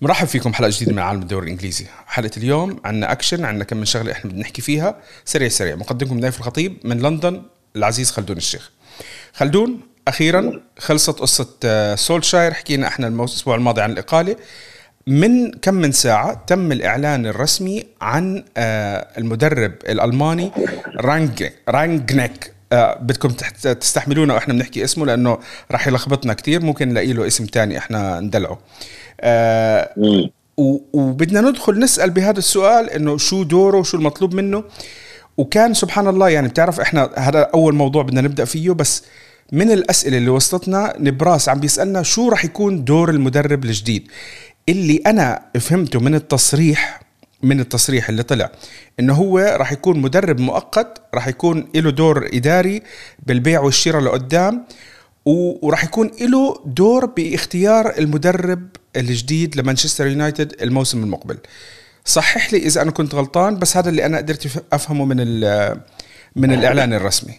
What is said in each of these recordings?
مرحب فيكم حلقة جديدة من عالم الدوري الإنجليزي. حلقة اليوم عندنا اكشن عندنا كم من شغلة إحنا بدنا نحكي فيها. سريع سريع. مقدمكم نايف الخطيب من لندن العزيز خلدون الشيخ. خلدون أخيرا خلصت قصة آه، سولشاير. حكينا إحنا الأسبوع الماضي عن الإقالة. من كم من ساعة تم الإعلان الرسمي عن آه، المدرب الألماني رالف رانجنيك. بدكم تستحملونا وإحنا بنحكي اسمه لأنه راح يلخبطنا كثير ممكن نلاقي له اسم تاني إحنا ندلعه. آه وبدنا ندخل نسأل بهذا السؤال إنه شو دوره وشو المطلوب منه. وكان سبحان الله يعني بتعرف إحنا هذا أول موضوع بدنا نبدأ فيه بس من الأسئلة اللي وصلتنا نبراس عم بيسألنا شو راح يكون دور المدرب الجديد. اللي أنا فهمته من التصريح من التصريح اللي طلع إنه هو راح يكون مدرب مؤقت راح يكون له دور إداري بالبيع والشراء لقدام وراح يكون له دور باختيار المدرب الجديد لمانشستر يونايتد الموسم المقبل. صحح لي إذا أنا كنت غلطان بس هذا اللي أنا قدرت أفهمه من من الإعلان الرسمي.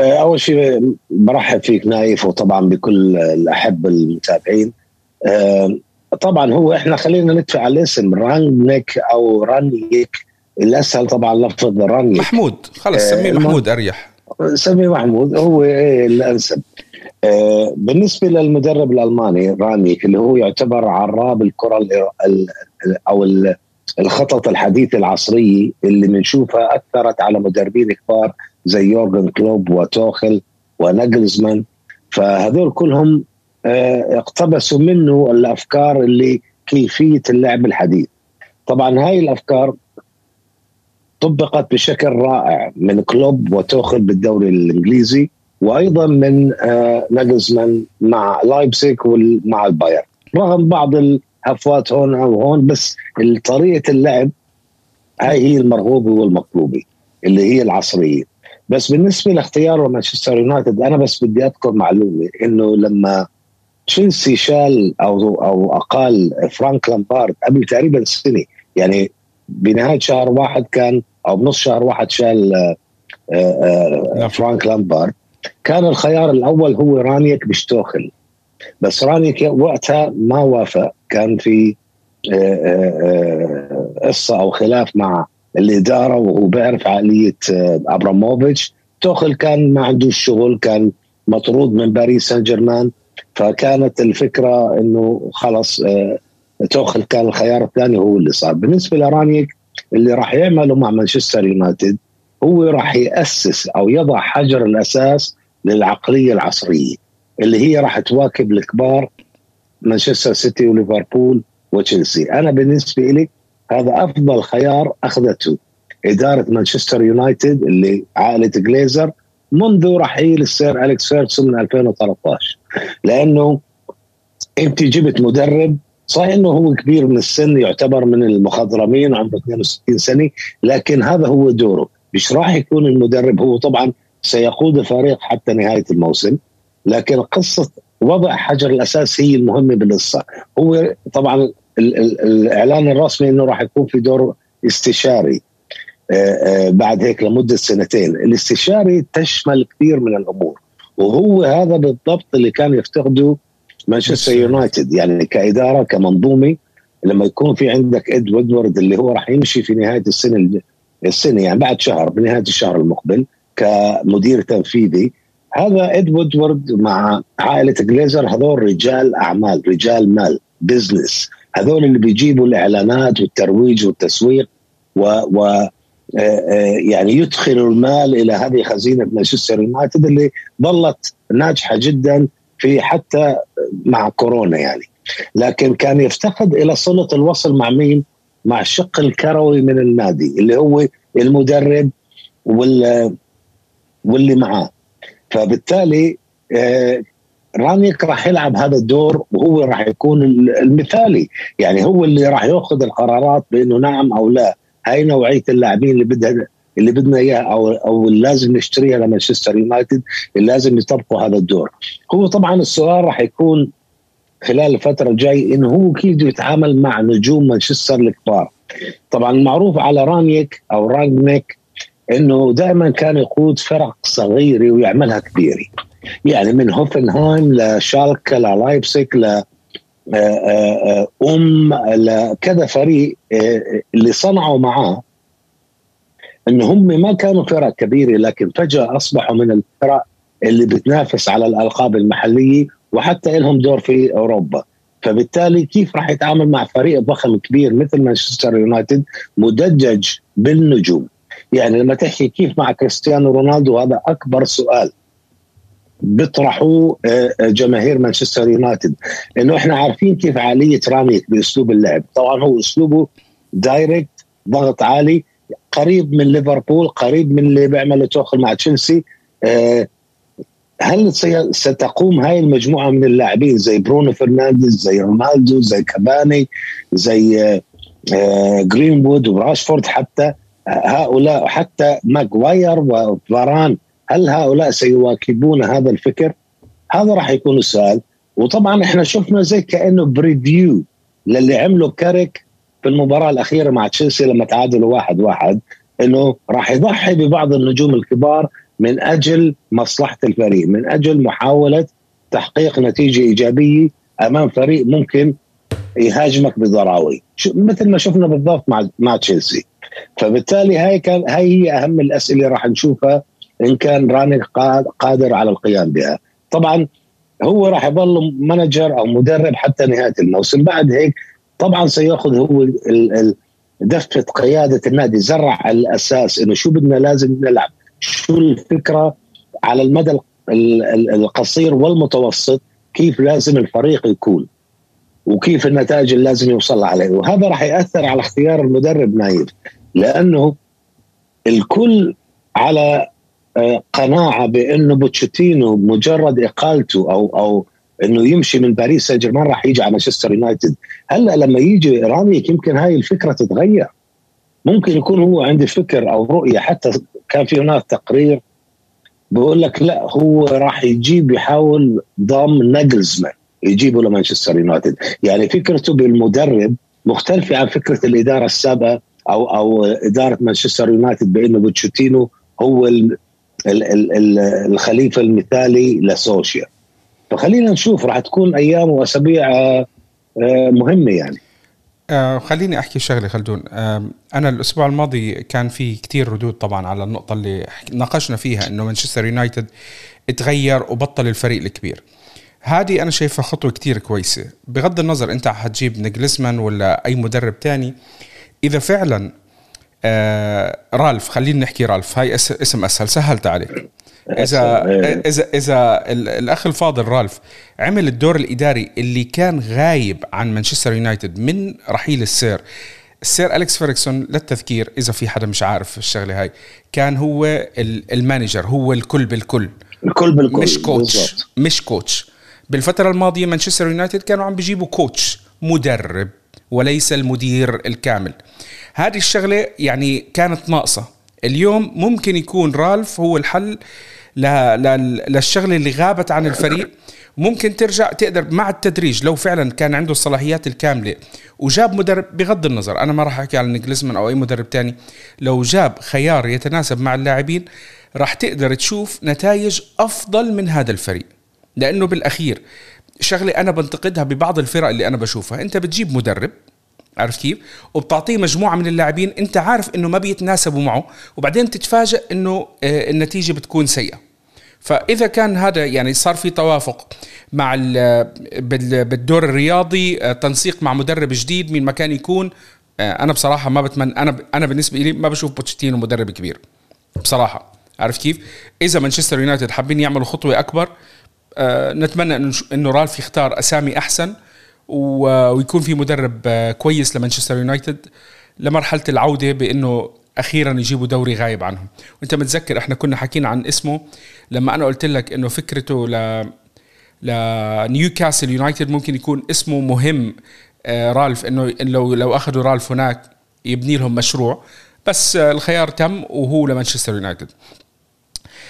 آه، أول شيء برحب فيك نايف وطبعا بكل الاحبه المتابعين. آه، طبعا هو إحنا خلينا ندفع على الاسم رانيك أو رانيك الأسهل طبعا لفظ رانيك محمود خلص سميه آه، محمود أريح. سميه محمود. هو الانسب آه، بالنسبة للمدرب الألماني رانيك اللي هو يعتبر عراب الكرة أو الخطط الحديثة العصرية اللي بنشوفها أثرت على مدربين كبار زي يورجن كلوب وتوخل وناجلزمان. فهذول كلهم اقتبسوا منه الأفكار اللي كيفية اللعب الحديث. طبعا هاي الأفكار طبقت بشكل رائع من كلوب وتوخل بالدوري الإنجليزي وأيضا من آه، ناجلزمان مع لايبسيك ومع البايرن رغم بعض الهفوات هون أو هون بس طريقة اللعب هاي هي المرغوبة والمطلوبة اللي هي العصرية. بس بالنسبة لاختيار مانشستر يونايتد أنا بس بدي أذكر معلومة إنه لما تشيلسي شال أو أو أقال فرانك لامبارد قبل تقريبا سنة. يعني بنهاية شهر واحد كان أو بنص شهر واحد شال آه، آه، نعم. فرانك لامبارد. كان الخيار الأول هو رانيك مش توخل. بس رانيك وقتها ما وافق. كان في آه، قصة أو خلاف مع الإدارة وهو بيعرف عقلية أبراموفيتش. توخل كان ما عنده الشغل كان مطرود من باريس سان جيرمان. فكانت الفكرة إنه خلص آه، توخل كان الخيار الثاني هو اللي صار. بالنسبة لرانيك اللي راح يعمله مع مانشستر يونايتد هو راح يأسس أو يضع حجر الأساس للعقلية العصرية اللي هي راح تواكب الكبار مانشستر سيتي وليفربول وتشيلسي. أنا بالنسبة لي هذا أفضل خيار أخذته إدارة مانشستر يونايتد اللي عائلة جليزر منذ رحيل السير أليكس فيرغسون من 2013 لأنه أنت جبت مدرب صحيح إنه هو كبير من السن يعتبر من المخضرمين عمره 62 سنة لكن هذا هو دوره. مش راح يكون المدرب هو طبعا سيقود الفريق حتى نهاية الموسم لكن قصة وضع حجر الأساس هي المهمة بالقصة هو طبعا الإعلان الرسمي إنه راح يكون في دور استشاري آه، آه، بعد هيك لمدة سنتين. الاستشاري تشمل كثير من الأمور. وهو هذا بالضبط اللي كان يفتقده مانشستر يونايتد. يعني كإدارة كمنظومة لما يكون في عندك إد وودورد اللي هو راح يمشي في نهاية السنة السنة يعني بعد شهر بنهاية الشهر المقبل كمدير تنفيذي. هذا إد وودورد مع عائلة جليزر هذول رجال أعمال رجال مال business هذول اللي بيجيبوا الإعلانات والترويج والتسويق و, و يعني يدخلوا المال إلى هذه خزينة مانشستر يونايتد اللي ظلت ناجحة جدا في حتى مع كورونا يعني. لكن كان يفتقد إلى صلة الوصل مع مين؟ مع الشق الكروي من النادي اللي هو المدرب وال واللي معاه. فبالتالي آه، رانيك راح يلعب هذا الدور وهو راح يكون المثالي. يعني هو اللي راح يأخذ القرارات بأنه نعم أو لا. هاي نوعية اللاعبين اللي بدها اللي بدنا اياه أو أو لازم نشتريها لمانشستر يونايتد اللي لازم يطبقوا هذا الدور. هو طبعا السؤال راح يكون خلال الفترة الجاي إنه هو كيف بده يتعامل مع نجوم مانشستر الكبار. طبعا معروف على رانيك أو رانجنيك إنه دائما كان يقود فرق صغيرة ويعملها كبيرة. يعني من هوفنهايم لشالكة للايبسك أم لكذا فريق اللي صنعوا معاه إن هم ما كانوا فرق كبيرة لكن فجأة أصبحوا من الفرق اللي بتنافس على الألقاب المحلية وحتى لهم دور في أوروبا. فبالتالي كيف راح يتعامل مع فريق ضخم كبير مثل مانشستر يونايتد مدجج بالنجوم؟ يعني لما تحكي كيف مع كريستيانو رونالدو هذا أكبر سؤال. بيطرحوه آه، آه، جماهير مانشستر يونايتد. إنه إحنا عارفين كيف عقلية رانيك بأسلوب اللعب. طبعا هو أسلوبه direct ضغط عالي قريب من ليفربول قريب من اللي بيعمله توخل مع تشيلسي. آه، هل ستقوم هاي المجموعة من اللاعبين زي برونو فرنانديز زي رونالدو زي كافاني زي جرينوود وراشفورد حتى هؤلاء حتى ماغواير وفاران هل هؤلاء سيواكبون هذا الفكر؟ هذا راح يكون السؤال. وطبعا إحنا شفنا زي كأنه preview للي عمله كاريك في المباراة الأخيرة مع تشيلسي لما تعادلوا واحد واحد إنه راح يضحي ببعض النجوم الكبار من أجل مصلحة الفريق من أجل محاولة تحقيق نتيجة إيجابية أمام فريق ممكن يهاجمك بضراوي. مثل ما شفنا بالضبط مع مع تشيلسي. فبالتالي هاي كان هاي هي أهم الأسئلة راح نشوفها إن كان راني قادر على القيام بها. طبعا هو راح يظل مانجر أو مدرب حتى نهاية الموسم. بعد هيك طبعا سيأخذ هو دفة قيادة النادي زرع الأساس إنه شو بدنا لازم نلعب. شو الفكرة على المدى القصير والمتوسط؟ كيف لازم الفريق يكون؟ وكيف النتائج اللي لازم يوصل عليه وهذا راح يأثر على اختيار المدرب نايف. لأنه الكل على قناعة بأنه بوتشيتينو مجرد إقالته أو أو إنه يمشي من باريس سان جيرمان راح يجي على مانشستر يونايتد. هلأ لما يجي رانيك يمكن هاي الفكرة تتغير. ممكن يكون هو عنده فكر أو رؤية. حتى كان في هناك تقرير بقول لك لأ هو راح يجيب يحاول ضم نجلزمان يجيبه لمانشستر يونايتد. يعني فكرته بالمدرب مختلفة عن فكرة الإدارة السابقة أو أو إدارة مانشستر يونايتد بأنه بوتشيتينو هو الخليفة المثالي لسوشيا. فخلينا نشوف راح تكون أيام وأسابيع آه، آه، مهمة يعني. آه خليني أحكي شغلة خلدون. آه أنا الأسبوع الماضي كان في كتير ردود طبعا على النقطة اللي ناقشنا فيها إنه مانشستر يونايتد تغير وبطل الفريق الكبير. هذه أنا شايفها خطوة كتير كويسة. بغض النظر أنت حتجيب نجلسمان ولا أي مدرب تاني إذا فعلا آه رالف خلينا نحكي رالف. هاي اسم أسهل. سهلت عليك. اذا اذا اذا الأخ الفاضل رالف عمل الدور الإداري اللي كان غايب عن مانشستر يونايتد من رحيل السير. السير أليكس فيرغسون للتذكير إذا في حدا مش عارف الشغلة هاي كان هو ال manager هو الكل بالكل. الكل بالكل مش coach بالزبط. مش coach بالفترة الماضية مانشستر يونايتد كانوا عم بيجيبوا coach مدرب وليس المدير الكامل. هذه الشغلة يعني كانت ناقصة. اليوم ممكن يكون رالف هو الحل للشغلة اللي غابت عن الفريق. ممكن ترجع تقدر مع التدريج لو فعلا كان عنده الصلاحيات الكاملة وجاب مدرب بغض النظر أنا ما راح أحكي على نيكلزمان أو أي مدرب تاني. لو جاب خيار يتناسب مع اللاعبين راح تقدر تشوف نتائج أفضل من هذا الفريق. لأنه بالأخير شغلة أنا بنتقدها ببعض الفرق اللي أنا بشوفها. أنت بتجيب مدرب عارف كيف؟ وبتعطيه مجموعة من اللاعبين أنت عارف إنه ما بيتناسبوا معه وبعدين تتفاجئ إنه آه، النتيجة بتكون سيئة. فإذا كان هذا يعني صار في توافق مع بالدور الرياضي آه، تنسيق مع مدرب جديد من مكان يكون آه، أنا بصراحة ما بتمنى أنا أنا بالنسبة لي ما بشوف بوتشيتينو مدرب كبير بصراحة. عارف كيف؟ إذا مانشستر يونايتد حابين يعملوا خطوة أكبر نتمنى إنه رالف يختار أسامي أحسن ويكون في مدرب كويس لمانشستر يونايتد لمرحلة العودة بإنه أخيرا يجيبوا دوري غايب عنهم. وأنت متذكر إحنا كنا حكينا عن اسمه لما أنا قلت لك إنه فكرته ل لنيوكاسل يونايتد ممكن يكون اسمه مهم آه، رالف إنه لو لو أخذوا رالف هناك يبني لهم مشروع. بس الخيار تم وهو لمانشستر يونايتد.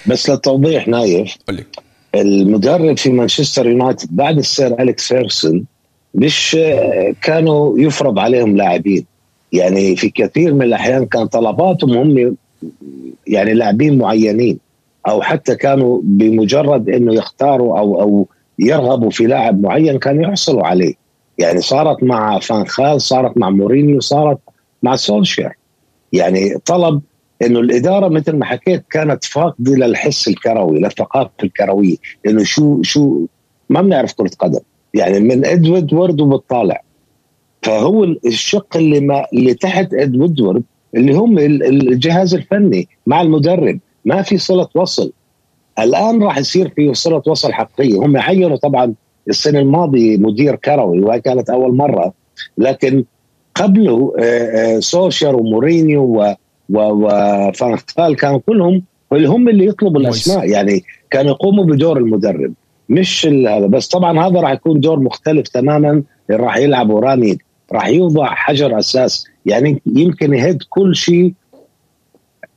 بس للتوضيح نايف قل لي. المدرب في مانشستر يونايتد بعد السير اليكس فيرغسون مش كانوا يفرض عليهم لاعبين. يعني في كثير من الأحيان كان طلباتهم هم يعني لاعبين معينين أو حتى كانوا بمجرد إنه يختاروا أو أو يرغبوا في لاعب معين كانوا يحصلوا عليه. يعني صارت مع فانخال صارت مع مورينيو صارت مع سولشير. يعني طلب إنه الإدارة مثل ما حكيت كانت فاقدة للحس الكروي للثقافه الكروية إنه شو شو ما بنعرف كرة قدم. يعني من إد وودورد وبتطالع. فهو الشق اللي ما اللي تحت إد وودورد اللي هم الجهاز الفني مع المدرب. ما في صلة وصل. الآن راح يصير في صلة وصل حقيقية. هم عينوا طبعا السنة الماضية مدير كروي وهي كانت أول مرة. لكن قبله آه، آه، سولشير ومورينيو وفان خال كانوا كلهم هم اللي يطلبوا الأسماء. يعني كانوا يقوموا بدور المدرب. مش هذا. بس طبعا هذا راح يكون دور مختلف تماما. راح يلعبوا راني راح يوضع حجر أساس. يعني يمكن يهد كل شيء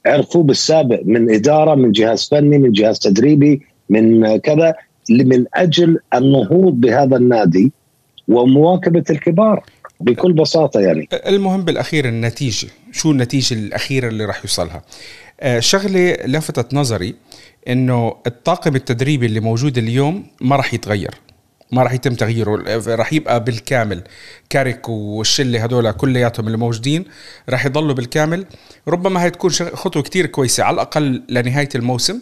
عرفوه بالسابق. من إدارة من جهاز فني من جهاز تدريبي من كذا. من أجل النهوض بهذا النادي ومواكبة الكبار. بكل بساطة يعني. المهم بالأخير النتيجة شو النتيجة الأخيرة اللي راح يوصلها؟ آه، شغلة لفتت نظري إنه الطاقم التدريبي اللي موجود اليوم ما راح يتغير ما راح يتم تغييره راح يبقى بالكامل. كاريك والشلة هذول كلياتهم اللي موجودين راح يضلوا بالكامل. ربما هي تكون خطوة كتير كويسة على الأقل لنهاية الموسم.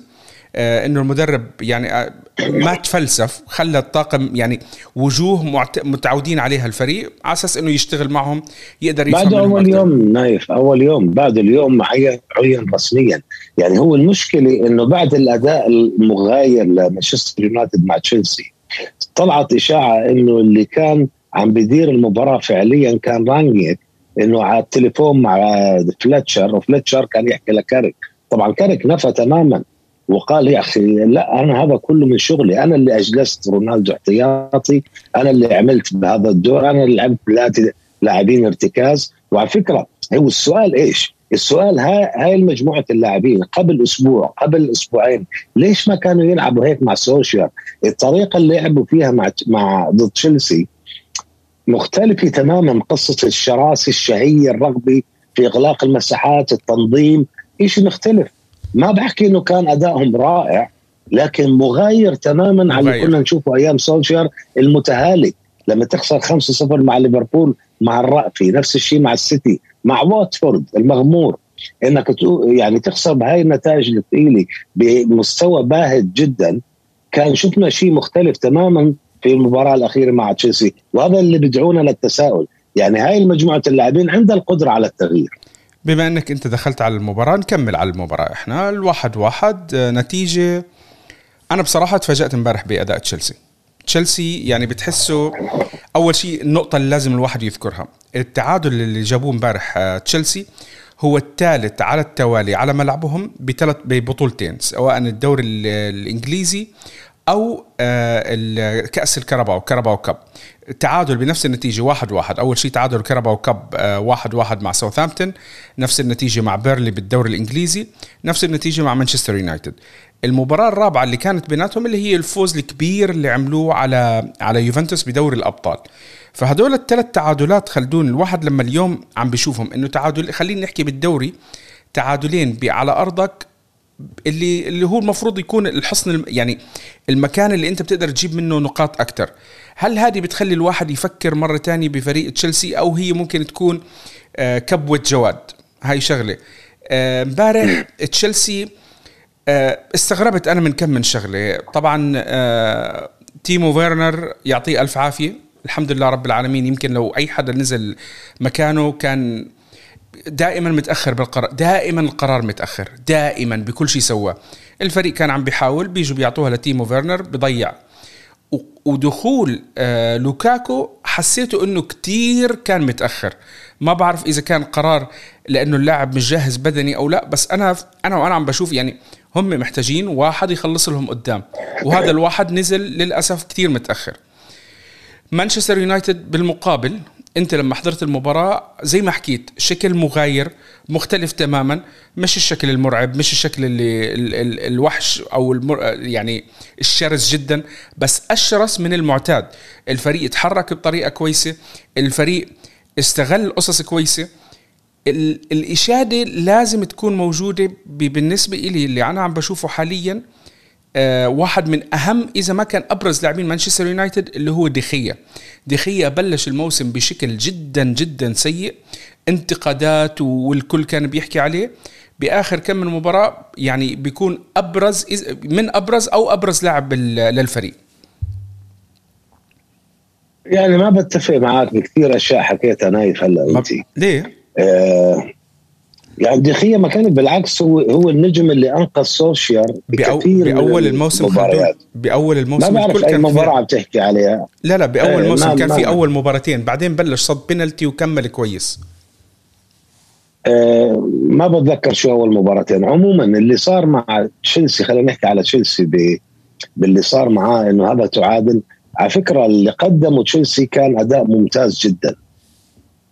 إنه المدرب يعني آه ما تفلسف خلى الطاقم يعني وجوه متعودين عليها الفريق على أساس إنه يشتغل معهم يقدر يفهم بعد أول يوم نايف أول يوم بعد اليوم عين رسميا. يعني هو المشكلة إنه بعد الأداء المغاير لمانشستر يونايتد مع تشيلسي طلعت إشاعة إنه اللي كان عم بيدير المباراة فعليا كان رانجنيك إنه على التليفون مع فلتشر وفلتشر كان يحكي لكاريك. طبعا كاريك نفى تماما. وقال يا أخي لا أنا هذا كله من شغلي. أنا اللي أجلست رونالدو احتياطي أنا اللي عملت بهذا الدور أنا اللي لعبت لاعبين ارتكاز. وعلى فكرة هو السؤال إيش؟ السؤال هاي هاي المجموعة اللاعبين قبل أسبوع قبل أسبوعين ليش ما كانوا يلعبوا هيك مع سوشيال؟ الطريقة اللي لعبوا فيها مع مع ضد تشيلسي مختلفة تماما قصة الشراسه الشهية الرغبة في إغلاق المساحات التنظيم شيء مختلف. ما بحكي إنه كان أدائهم رائع لكن مغاير تماما عن اللي كنا نشوفه أيام سولشير المتهالك لما تخسر 5-0 مع ليفربول مع الرأفي نفس الشيء مع السيتي مع واتفورد المغمور. إنك يعني تخسر بهاي النتائج الثقيلة بمستوى باهت جدا كان شفنا شيء مختلف تماما في المباراة الأخيرة مع تشيلسي وهذا اللي بدعونا للتساؤل. يعني هاي المجموعة اللاعبين عندها القدرة على التغيير. بما انك انت دخلت على المباراة نكمل على المباراة. إحنا الواحد واحد آه، نتيجة. أنا بصراحة تفاجأت امبارح بأداء تشيلسي. تشيلسي يعني بتحسه أول شيء النقطة اللي لازم الواحد يذكرها. التعادل اللي جابوه امبارح آه، تشيلسي هو الثالث على التوالي على ملعبهم بثلاث ببطولتين سواء الدوري الإنجليزي أو آه، كأس الكرباو كرباو cup تعادل بنفس النتيجة واحد واحد. أول شيء تعادل كرباو cup آه، واحد واحد مع ساوثهامبتون نفس النتيجة مع بيرنلي بالدوري الإنجليزي نفس النتيجة مع مانشستر يونايتد. المباراة الرابعة اللي كانت بيناتهم اللي هي الفوز الكبير اللي عملوه على على يوفنتوس بدوري الأبطال. فهدول الثلاث تعادلات خلدون الواحد لما اليوم عم بيشوفهم إنه تعادل خلينا نحكي بالدوري تعادلين على أرضك اللي اللي هو المفروض يكون الحصن يعني المكان اللي انت بتقدر تجيب منه نقاط أكثر هل هذه بتخلي الواحد يفكر مرة تانية بفريق تشيلسي أو هي ممكن تكون آه، كبوة جواد؟ هاي شغلة. آه، امبارح تشيلسي آه، استغربت أنا من كم من شغلة. طبعا تيمو فيرنر يعطيه ألف عافية. الحمد لله رب العالمين. يمكن لو أي حدا نزل مكانه كان دائما متأخر بالقرار دائما القرار متأخر دائما بكل شيء سواه. الفريق كان عم بيحاول بيجوا بيعطوها لتيمو فيرنر بضيع. ودخول آه لوكاكو حسيته إنه كتير كان متأخر. ما بعرف إذا كان قرار لأنه اللاعب مش جاهز بدني أو لا بس أنا أنا وأنا عم بشوف يعني هم محتاجين واحد يخلص لهم قدام. وهذا الواحد نزل للأسف كتير متأخر. مانشستر يونايتد بالمقابل انت لما حضرت المباراة زي ما حكيت شكل مغاير مختلف تماما مش الشكل المرعب مش الشكل اللي ال ال الوحش أو المر يعني الشرس جدا بس أشرس من المعتاد. الفريق تحرك بطريقة كويسة الفريق استغل قصص كويسة. الإشادة لازم تكون موجودة بالنسبة لي اللي أنا عم بشوفه حاليا آه واحد من أهم إذا ما كان أبرز لاعبين مانشستر يونايتد اللي هو دخية دخية بلش الموسم بشكل جدا جدا سيء. انتقادات والكل كان بيحكي عليه. بآخر كم من مباراة يعني بيكون أبرز من أبرز أو أبرز لاعب للفريق. يعني ما بتفق معك بكثير أشياء حكيتها نايف هلا انت ليه؟ آه يعني دخية ما كان بالعكس هو هو النجم اللي أنقذ سوشيال بكثير بأول الموسم مباريات بأول الموسم ما بعرف أي مباراة عم تحكي عليها. لا لا بأول آه موسم كان في أول مباراتين بعدين بلش صد بنالتي وكمل كويس. آه ما بتذكر شو أول مباراتين. عموما اللي صار مع تشيلسي خلينا نحكي على تشيلسي باللي صار معاه إنه هذا تعادل. على فكرة اللي قدمه تشيلسي كان أداء ممتاز جدا.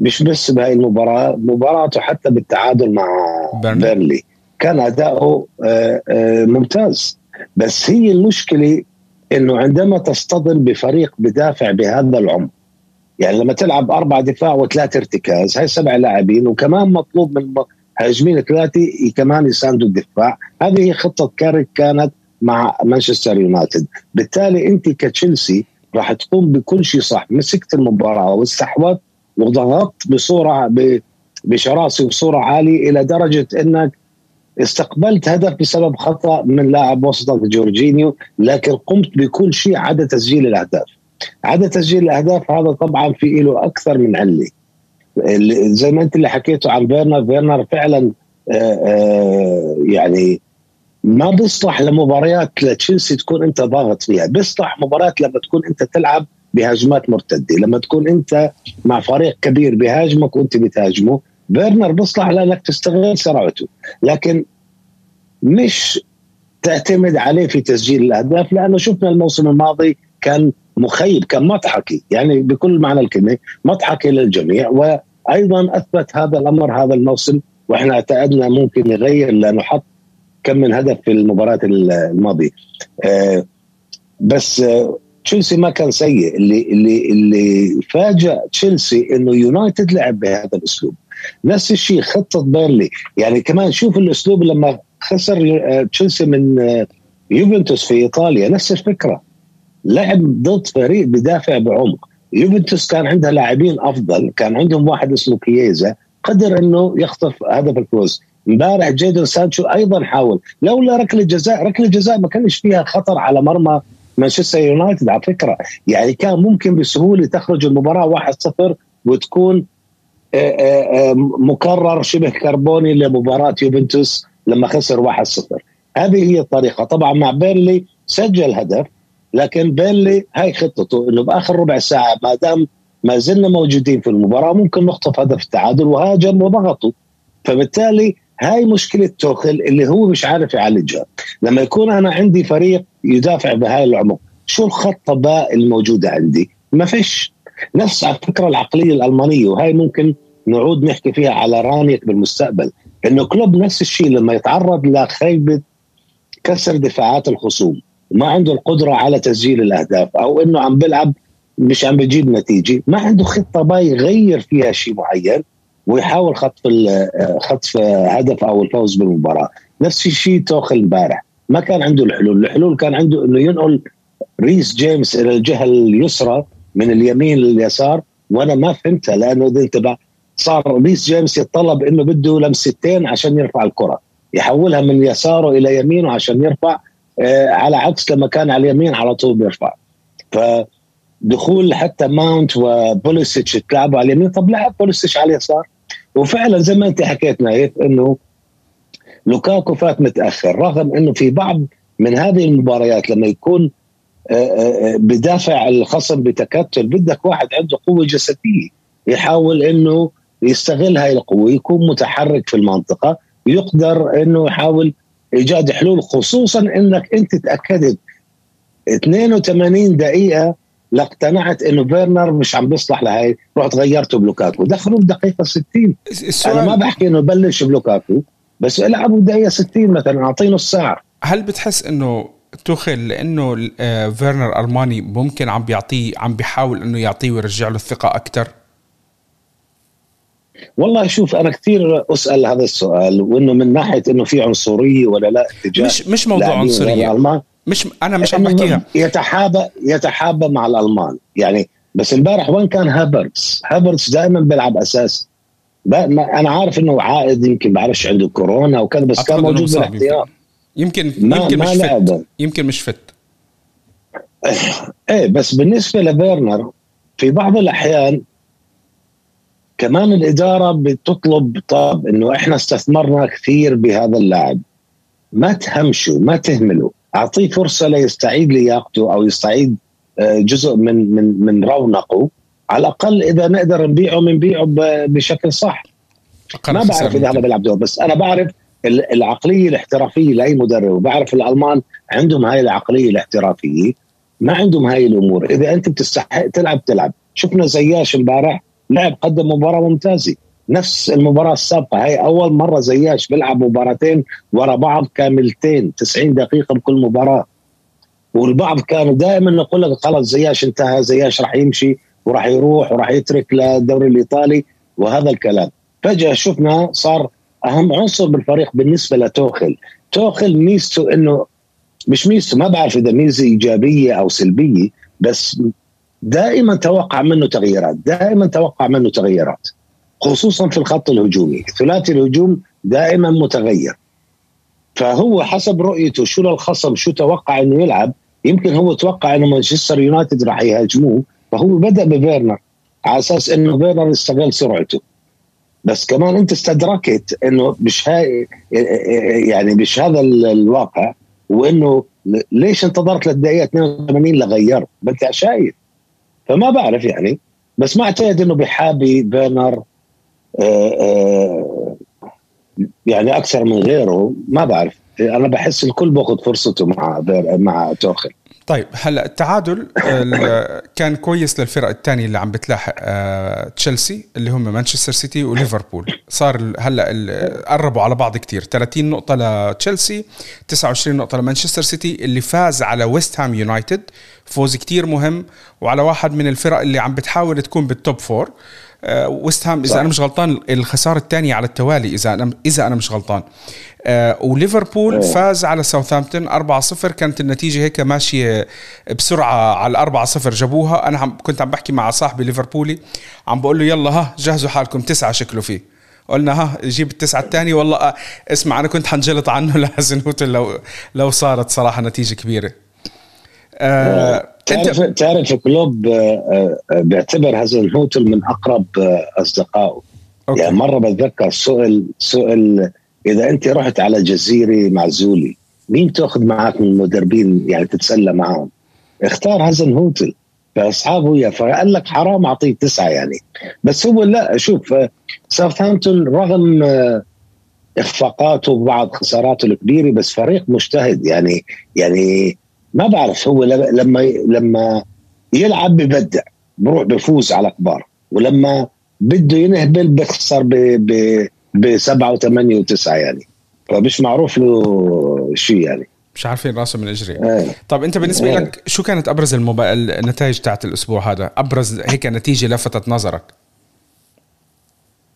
مش بس بهاي المباراة مباراته حتى بالتعادل مع بيرلي كان أداؤه آه، آه، ممتاز. بس هي المشكلة إنه عندما تصطدم بفريق بدافع بهذا العمر يعني لما تلعب أربع دفاع وثلاث ارتكاز هاي سبع لاعبين وكمان مطلوب من هاجمين ثلاثة كمان يساندوا الدفاع. هذه هي خطة كاريك كانت مع مانشستر يونايتد. بالتالي أنت كتشيلسي راح تقوم بكل شيء صح. مسكت المباراة واستحوذت وضغطت بصورة بشراسه وبصوره عالية إلى درجة إنك استقبلت هدف بسبب خطأ من لاعب وسطك جورجينيو لكن قمت بكل شيء عدا تسجيل الأهداف. عدا تسجيل الأهداف هذا طبعا في له أكثر من عله زي ما أنت اللي حكيته عن فيرنر فيرنر فعلا آه، آه، يعني ما بيصلح لمباريات لتشيلسي تكون أنت ضاغط فيها بيصلح مباريات لما تكون أنت تلعب بهجمات مرتدة. لما تكون أنت مع فريق كبير بهاجمك وأنت بتهاجمه فيرنر بيصلح لانك تستغل سرعته. لكن مش تعتمد عليه في تسجيل الأهداف لأنه شفنا الموسم الماضي كان مخيب كان مضحكي. يعني بكل معنى الكلمة مضحكي للجميع. وأيضا أثبت هذا الأمر هذا الموسم وإحنا اعتقدنا ممكن يغير لأنه حط كم من هدف في المباراة الماضية. آه بس آه تشيلسي ما كان سيء. اللي اللي اللي فاجأ تشيلسي إنه يونايتد لعب بهذا الأسلوب. نفس الشيء خطة بيرلي. يعني كمان شوف الأسلوب لما خسر آه، تشيلسي من آه، يوفنتوس في إيطاليا. نفس الفكرة. لعب ضد فريق بدافع بعمق. يوفنتوس كان عندها لاعبين أفضل. كان عندهم واحد اسمه كييزا. قدر إنه يخطف هدف الفوز. امبارح جيدون سانشو أيضا حاول. لولا ركلة جزاء ركلة جزاء ما كانش فيها خطر على مرمى. مانشستر يونايتد على فكرة يعني كان ممكن بسهولة تخرج المباراة 1-0 وتكون آه، آه، آه، مكرر شبه كربوني لمباراة يوفنتوس لما خسر 1-0 هذه هي الطريقة. طبعا مع بيرنلي سجل هدف لكن بيرنلي هاي خطته إنه بآخر ربع ساعة ما دام ما زلنا موجودين في المباراة ممكن نخطف هدف التعادل وهاجم وضغطوا فبالتالي هاي مشكلة توخيل اللي هو مش عارف يعالجها. لما يكون أنا عندي فريق يدافع بهاي العمق شو الخطة باء الموجودة عندي؟ ما فيش. نفس على فكرة العقلية الألمانية وهاي ممكن نعود نحكي فيها على رانجنيك بالمستقبل إنه كلوب نفس الشيء لما يتعرض لخيبة كسر دفاعات الخصوم ما عنده القدرة على تسجيل الأهداف أو إنه عم بيلعب مش عم بيجيب نتيجة ما عنده خطة باء يغير فيها شيء معين. ويحاول خطف خطف هدف أو الفوز بالمباراة. نفس الشيء توخيل امبارح. ما كان عنده الحلول. الحلول كان عنده إنه ينقل ريس جيمس إلى الجهة اليسرى من اليمين لليسار وأنا ما فهمتها لأنه إذا أنت صار ريس جيمس يتطلب إنه بده لمستين عشان يرفع الكرة. يحولها من يساره إلى يمينه عشان يرفع آه على عكس لما كان على اليمين على طول بيرفع. فدخول حتى ماونت وبوليسيتش تلعبوا على اليمين. طب لعب بوليسيتش على اليسار. وفعلا زي ما أنت حكيت نايف إنه لوكاكو فات متأخر رغم إنه في بعض من هذه المباريات لما يكون آه، آه، بدافع الخصم بتكتل بدك واحد عنده قوة جسدية يحاول إنه يستغل هاي القوة يكون متحرك في المنطقة يقدر إنه يحاول إيجاد حلول خصوصا إنك أنت تأكدت 82 دقيقة لاقتنعت إنه فيرنر مش عم بيصلح لهي رحت غيرته بلوكاكو. دخلوا بدقيقة 60 السؤال أنا ما بحكي إنه بلش بلوكاكو بس إلعبوا بدقيقه 60 مثلا اعطيه نص ساعه هل بتحس إنه توخل لإنه آه، فيرنر ألماني ممكن عم بيعطيه عم بيحاول إنه يعطيه ويرجع له الثقة أكثر والله شوف أنا كثير أسأل هذا السؤال وإنه من ناحية إنه في عنصرية ولا لا اتجاه مش مش موضوع عنصرية. مش أنا مش عم بحكيها يتحابى يتحابى مع الألمان. يعني بس امبارح وين كان هابرتس؟ هابرتس دائما بيلعب اساسي أنا عارف إنه عائد يمكن بعرفش عنده كورونا وكذا بس كان موجود بالاحتياط. يمكن. ما يمكن ما مش fit. يمكن مش fit. إيه بس بالنسبة لفيرنر في بعض الأحيان كمان الإدارة بتطلب طب إنه إحنا استثمرنا كثير بهذا اللاعب. ما تهمشوا ما تهملوا. أعطيه فرصة ليستعيد لياقته أو يستعيد آه، جزء من من من رونقه. على الأقل إذا نقدر نبيعه بنبيعه بشكل صح. ما بعرف إذا هذا بيلعب دور بس أنا بعرف العقلية الاحترافية لأي مدرب وبعرف الألمان عندهم هاي العقلية الاحترافية. ما عندهم هاي الأمور. إذا أنت بتستحق تلعب تلعب. شفنا زياش امبارح لعب قدم مباراة ممتازة. نفس المباراة السابقة. هاي أول مرة زياش بيلعب مباراتين ورا بعض كاملتين 90 دقيقة بكل مباراة. والبعض كانوا دائما نقول لك خلص زياش انتهى زياش راح يمشي وراح يروح وراح يترك للدوري الإيطالي وهذا الكلام. فجأة شفنا صار أهم عنصر بالفريق بالنسبة لتوخل توخل ميزته إنه مش ميزته ما بعرف إذا ميزة إيجابية أو سلبية بس دائما توقع منه تغييرات دائما توقع منه تغييرات. خصوصا في الخط الهجومي. ثلاثي الهجوم دائما متغير. فهو حسب رؤيته شو للخصم شو توقع إنه يلعب. يمكن هو توقع إنه مانشستر يونايتد راح يهاجموه. فهو بدأ بفيرنر على أساس إنه فيرنر استغل سرعته. بس كمان أنت استدركت إنه مش هاي يعني مش هذا الواقع وإنه ليش انتظرت للدقيقة 82 لغيرت ما انت شايف فما بعرف يعني. بس ما اعتقد إنه بحابي فيرنر يعني أكثر من غيره ما بعرف. أنا بحس الكل باخذ فرصته مع مع توخل. طيب هلأ التعادل كان كويس للفرق الثانية اللي عم بتلاحق آه، تشيلسي اللي هم مانشستر سيتي وليفربول. صار هلأ قربوا على بعض كتير. 30 نقطة لتشيلسي 29 نقطة لمانشستر سيتي اللي فاز على ويست هام يونايتد. فوز كتير مهم. وعلى واحد من الفرق اللي عم بتحاول تكون بال top four آه، ويست هام إذا أنا مش غلطان الخسارة الثانية على التوالي إذا أنا إذا أنا مش غلطان. آه، وليفربول أوه. فاز على ساوثهامبتون 4-0 كانت النتيجة هيك ماشية بسرعة على 4-0 جابوها. أنا عم كنت عم بحكي مع صاحبي ليفربولي عم بقول له يلا ها جهزوا حالكم. تسعة شكله فيه. قلنا ها جيب التسعة الثانية. والله آه، اسمع أنا كنت حنجلط عنه. لازنوت لو لو صارت صراحة نتيجة كبيرة. آه تعرف تعرف كلوب آه، آه، بيعتبر هازنهوتل من أقرب أصدقائه. okay. يعني مرة بتذكر سؤال سؤال إذا أنت رحت على جزيره معزولي مين تأخذ معك من المدربين؟ يعني تتسلى معهم. اختار هازنهوتل فأصحابه يا فقال لك حرام أعطيه تسعة يعني. بس هو لا شوف ساوثهامبتون رغم اخفاقاته وبعض خساراته الكبيرة بس فريق مجتهد. يعني يعني ما بعرف هو لما لما يلعب ببدع بروح بفوز على كبار. ولما بده ينهبل بخسر ب بسبعه وثمانية وتسعة يعني. فمش معروف له شيء يعني. مش عارفين راسه من إجري. إيه. طب أنت بالنسبة إيه. لك شو كانت أبرز الموبا... النتائج تاعت الأسبوع هذا؟ أبرز هيك نتيجة لفتت نظرك؟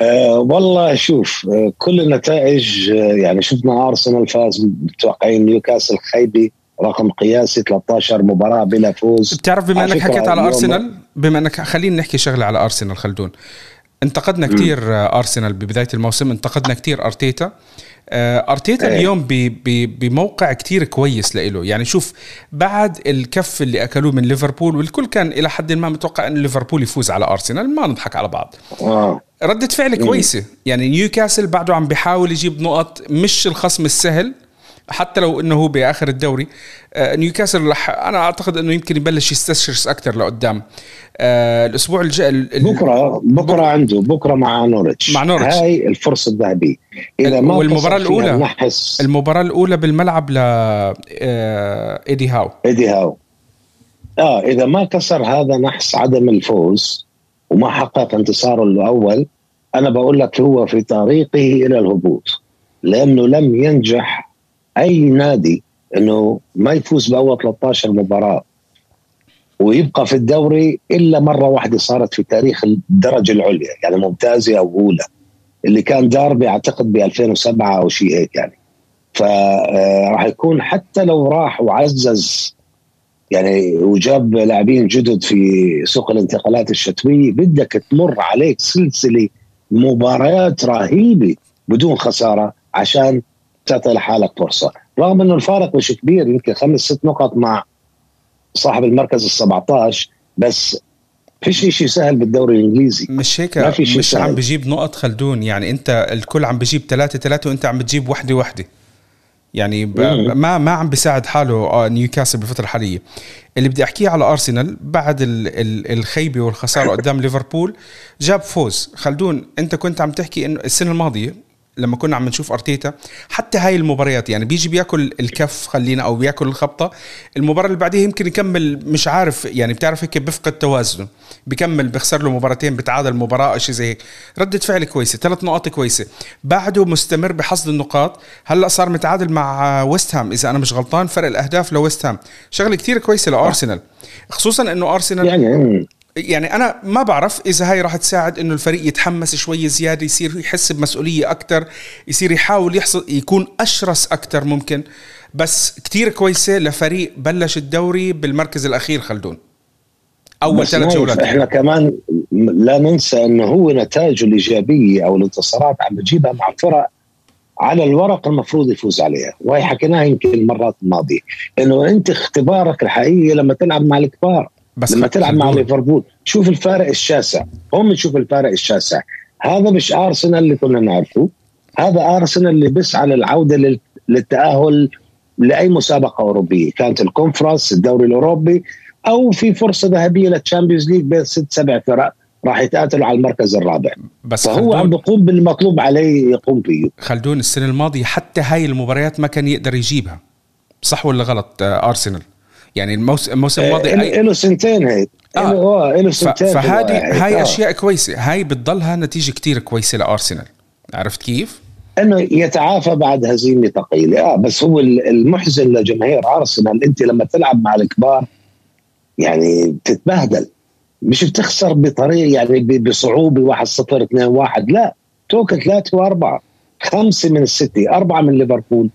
أه والله شوف أه كل النتائج أه يعني شفنا أرسنال فاز متوقعين نيوكاسل خيبي رقم قياسي 13 مباراة بلا فوز. بتعرف بما إنك حكيت على أرسنال بما انك خلينا نحكي شغلة على أرسنال خلدون. انتقدنا كثير أرسنال ببداية الموسم. انتقدنا كثير أرتيتا. آه، أرتيتا إيه. اليوم بموقع كتير كويس لإله. يعني شوف بعد الكف اللي أكلوه من ليفربول والكل كان إلى حد ما متوقع إن ليفربول يفوز على أرسنال ما نضحك على بعض. آه. ردة فعل كويسة. يعني نيوكاسل بعده عم بيحاول يجيب نقط مش الخصم السهل. حتى لو إنه هو بآخر الدوري آه، نيوكاسل رح أنا أعتقد إنه يمكن يبلش يستشرس أكثر لقدام. آه، الأسبوع الجاي بكره بكرة عنده بكرة مع نورتش مع نورتش هاي الفرصة الذهبية. إذا ما والمباراة الاولى نحس المباراة الأولى بالملعب ل آه، إيدي هاو. إيدي هاو. آه إذا ما كسر هذا نحس عدم الفوز وما حقق انتصاره الأول أنا بقول لك هو في طريقه إلى الهبوط. لأنه لم ينجح أي نادي إنه ما يفوز بأول 13 مباراة ويبقى في الدوري إلا مرة واحدة صارت في تاريخ الدرجة العليا يعني ممتازة أو أولى اللي كان داربي أعتقد ب 2007 أو شيء هيك يعني. فراح يكون حتى لو راح وعزز يعني وجاب لاعبين جدد في سوق الانتقالات الشتوية بدك تمر عليك سلسلة مباريات رهيبة بدون خسارة عشان تعطي لحالك فرصة. رغم إنه الفارق مش كبير يمكن خمس ست نقط مع صاحب المركز ال 17 بس فيش شيء سهل بالدوري الإنجليزي. مش هيك ما في مش سهل. عم بجيب نقط خلدون. يعني أنت الكل عم بجيب ثلاثة ثلاثة وأنت عم بتجيب وحدة وحدة. يعني ما ما عم بيساعد حاله آه، نيوكاسل بالفترة الحاليه اللي بدي أحكيه على أرسنال بعد الخيبة والخسارة قدام ليفربول جاب فوز. خلدون أنت كنت عم تحكي إنه السنة الماضية لما كنا عم نشوف أرتيتا حتى هاي المباريات يعني بيجي بياكل الكف خلينا أو بياكل الخبطة المباراة اللي بعديها يمكن يكمل مش عارف يعني بتعرف هيك بفقد توازنه بكمل بخسر له مباراتين بتعادل مباراة شيء زي هيك. ردة فعل كويسة ثلاث نقاط كويسة. بعده مستمر بحصد النقاط. هلأ صار متعادل مع ويست هام. إذا أنا مش غلطان فرق الأهداف لويست هام. شغلة كثير كويسة لأرسنال خصوصا إنه أرسنال يعني يعني أنا ما بعرف إذا هاي راح تساعد إنه الفريق يتحمس شوي زيادة يصير يحس بمسؤولية أكثر يصير يحاول يحصل يكون أشرس أكثر ممكن. بس كتير كويسة لفريق بلش الدوري بالمركز الأخير خلدون. أول ثلاث جولات. إحنا كمان لا ننسى إنه هو نتائجه الإيجابية أو الانتصارات عم بتجيبها مع فرق على الورق المفروض يفوز عليها. وهي حكيناها يمكن المرات الماضية. إنه أنت اختبارك الحقيقي لما تلعب مع الكبار. بس لما تلعب مع ليفربول شوف الفارق الشاسع. هم نشوف الفارق الشاسع. هذا مش أرسنال اللي كنا نعرفه. هذا أرسنال اللي بيسعى للعوده للتأهل لأي مسابقة أوروبية. كانت الكونفرنس الدوري الأوروبي أو في فرصة ذهبية لل Champions League بين ست سبع فرق راح يتقاتلوا على المركز الرابع. بس فهو عم بيقوم بالمطلوب عليه يقوم فيه. خلدون السنة الماضية حتى هاي المباريات ما كان يقدر يجيبها. صح ولا غلط آه، أرسنال؟ يعني الموسم الموسم الماضي آه له سنتين هيك آه. له سنتين فهذه هاي. آه. أشياء كويسة. هاي بتضلها نتيجة كتير كويسة لأرسنال. عرفت كيف؟ إنه يتعافى بعد هزيمة ثقيلة. آه بس هو المحزن لجماهير أرسنال. أنت لما تلعب مع الكبار يعني بتتبهدل مش بتخسر بطريقه يعني بصعوبة 1 0 2 1 لا توك ثلاثة وأربعة. خمسة من السيتي أربعة من ليفربول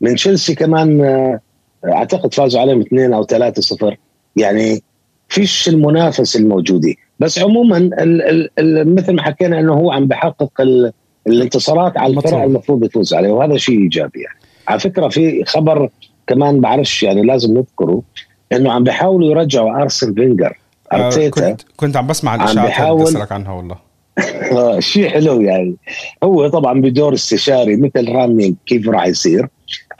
من تشيلسي كمان آه أعتقد فازوا عليهم اثنين أو ثلاثة صفر. يعني فيش المنافسه الموجودة. بس عموما ال ال ال مثل ما حكينا إنه هو عم بحقق الانتصارات على الفرق المفروض يفوز عليه وهذا شيء إيجابي يعني. على فكرة في خبر كمان بعرفش يعني لازم نذكره إنه عم بيحاولوا يرجعوا أرسن فينجر آه كنت كنت عم بسمع الإشاعات اللي بسالك عنها والله. آه، شيء حلو يعني. هو طبعا بدور استشاري مثل رامي كيف راح يصير.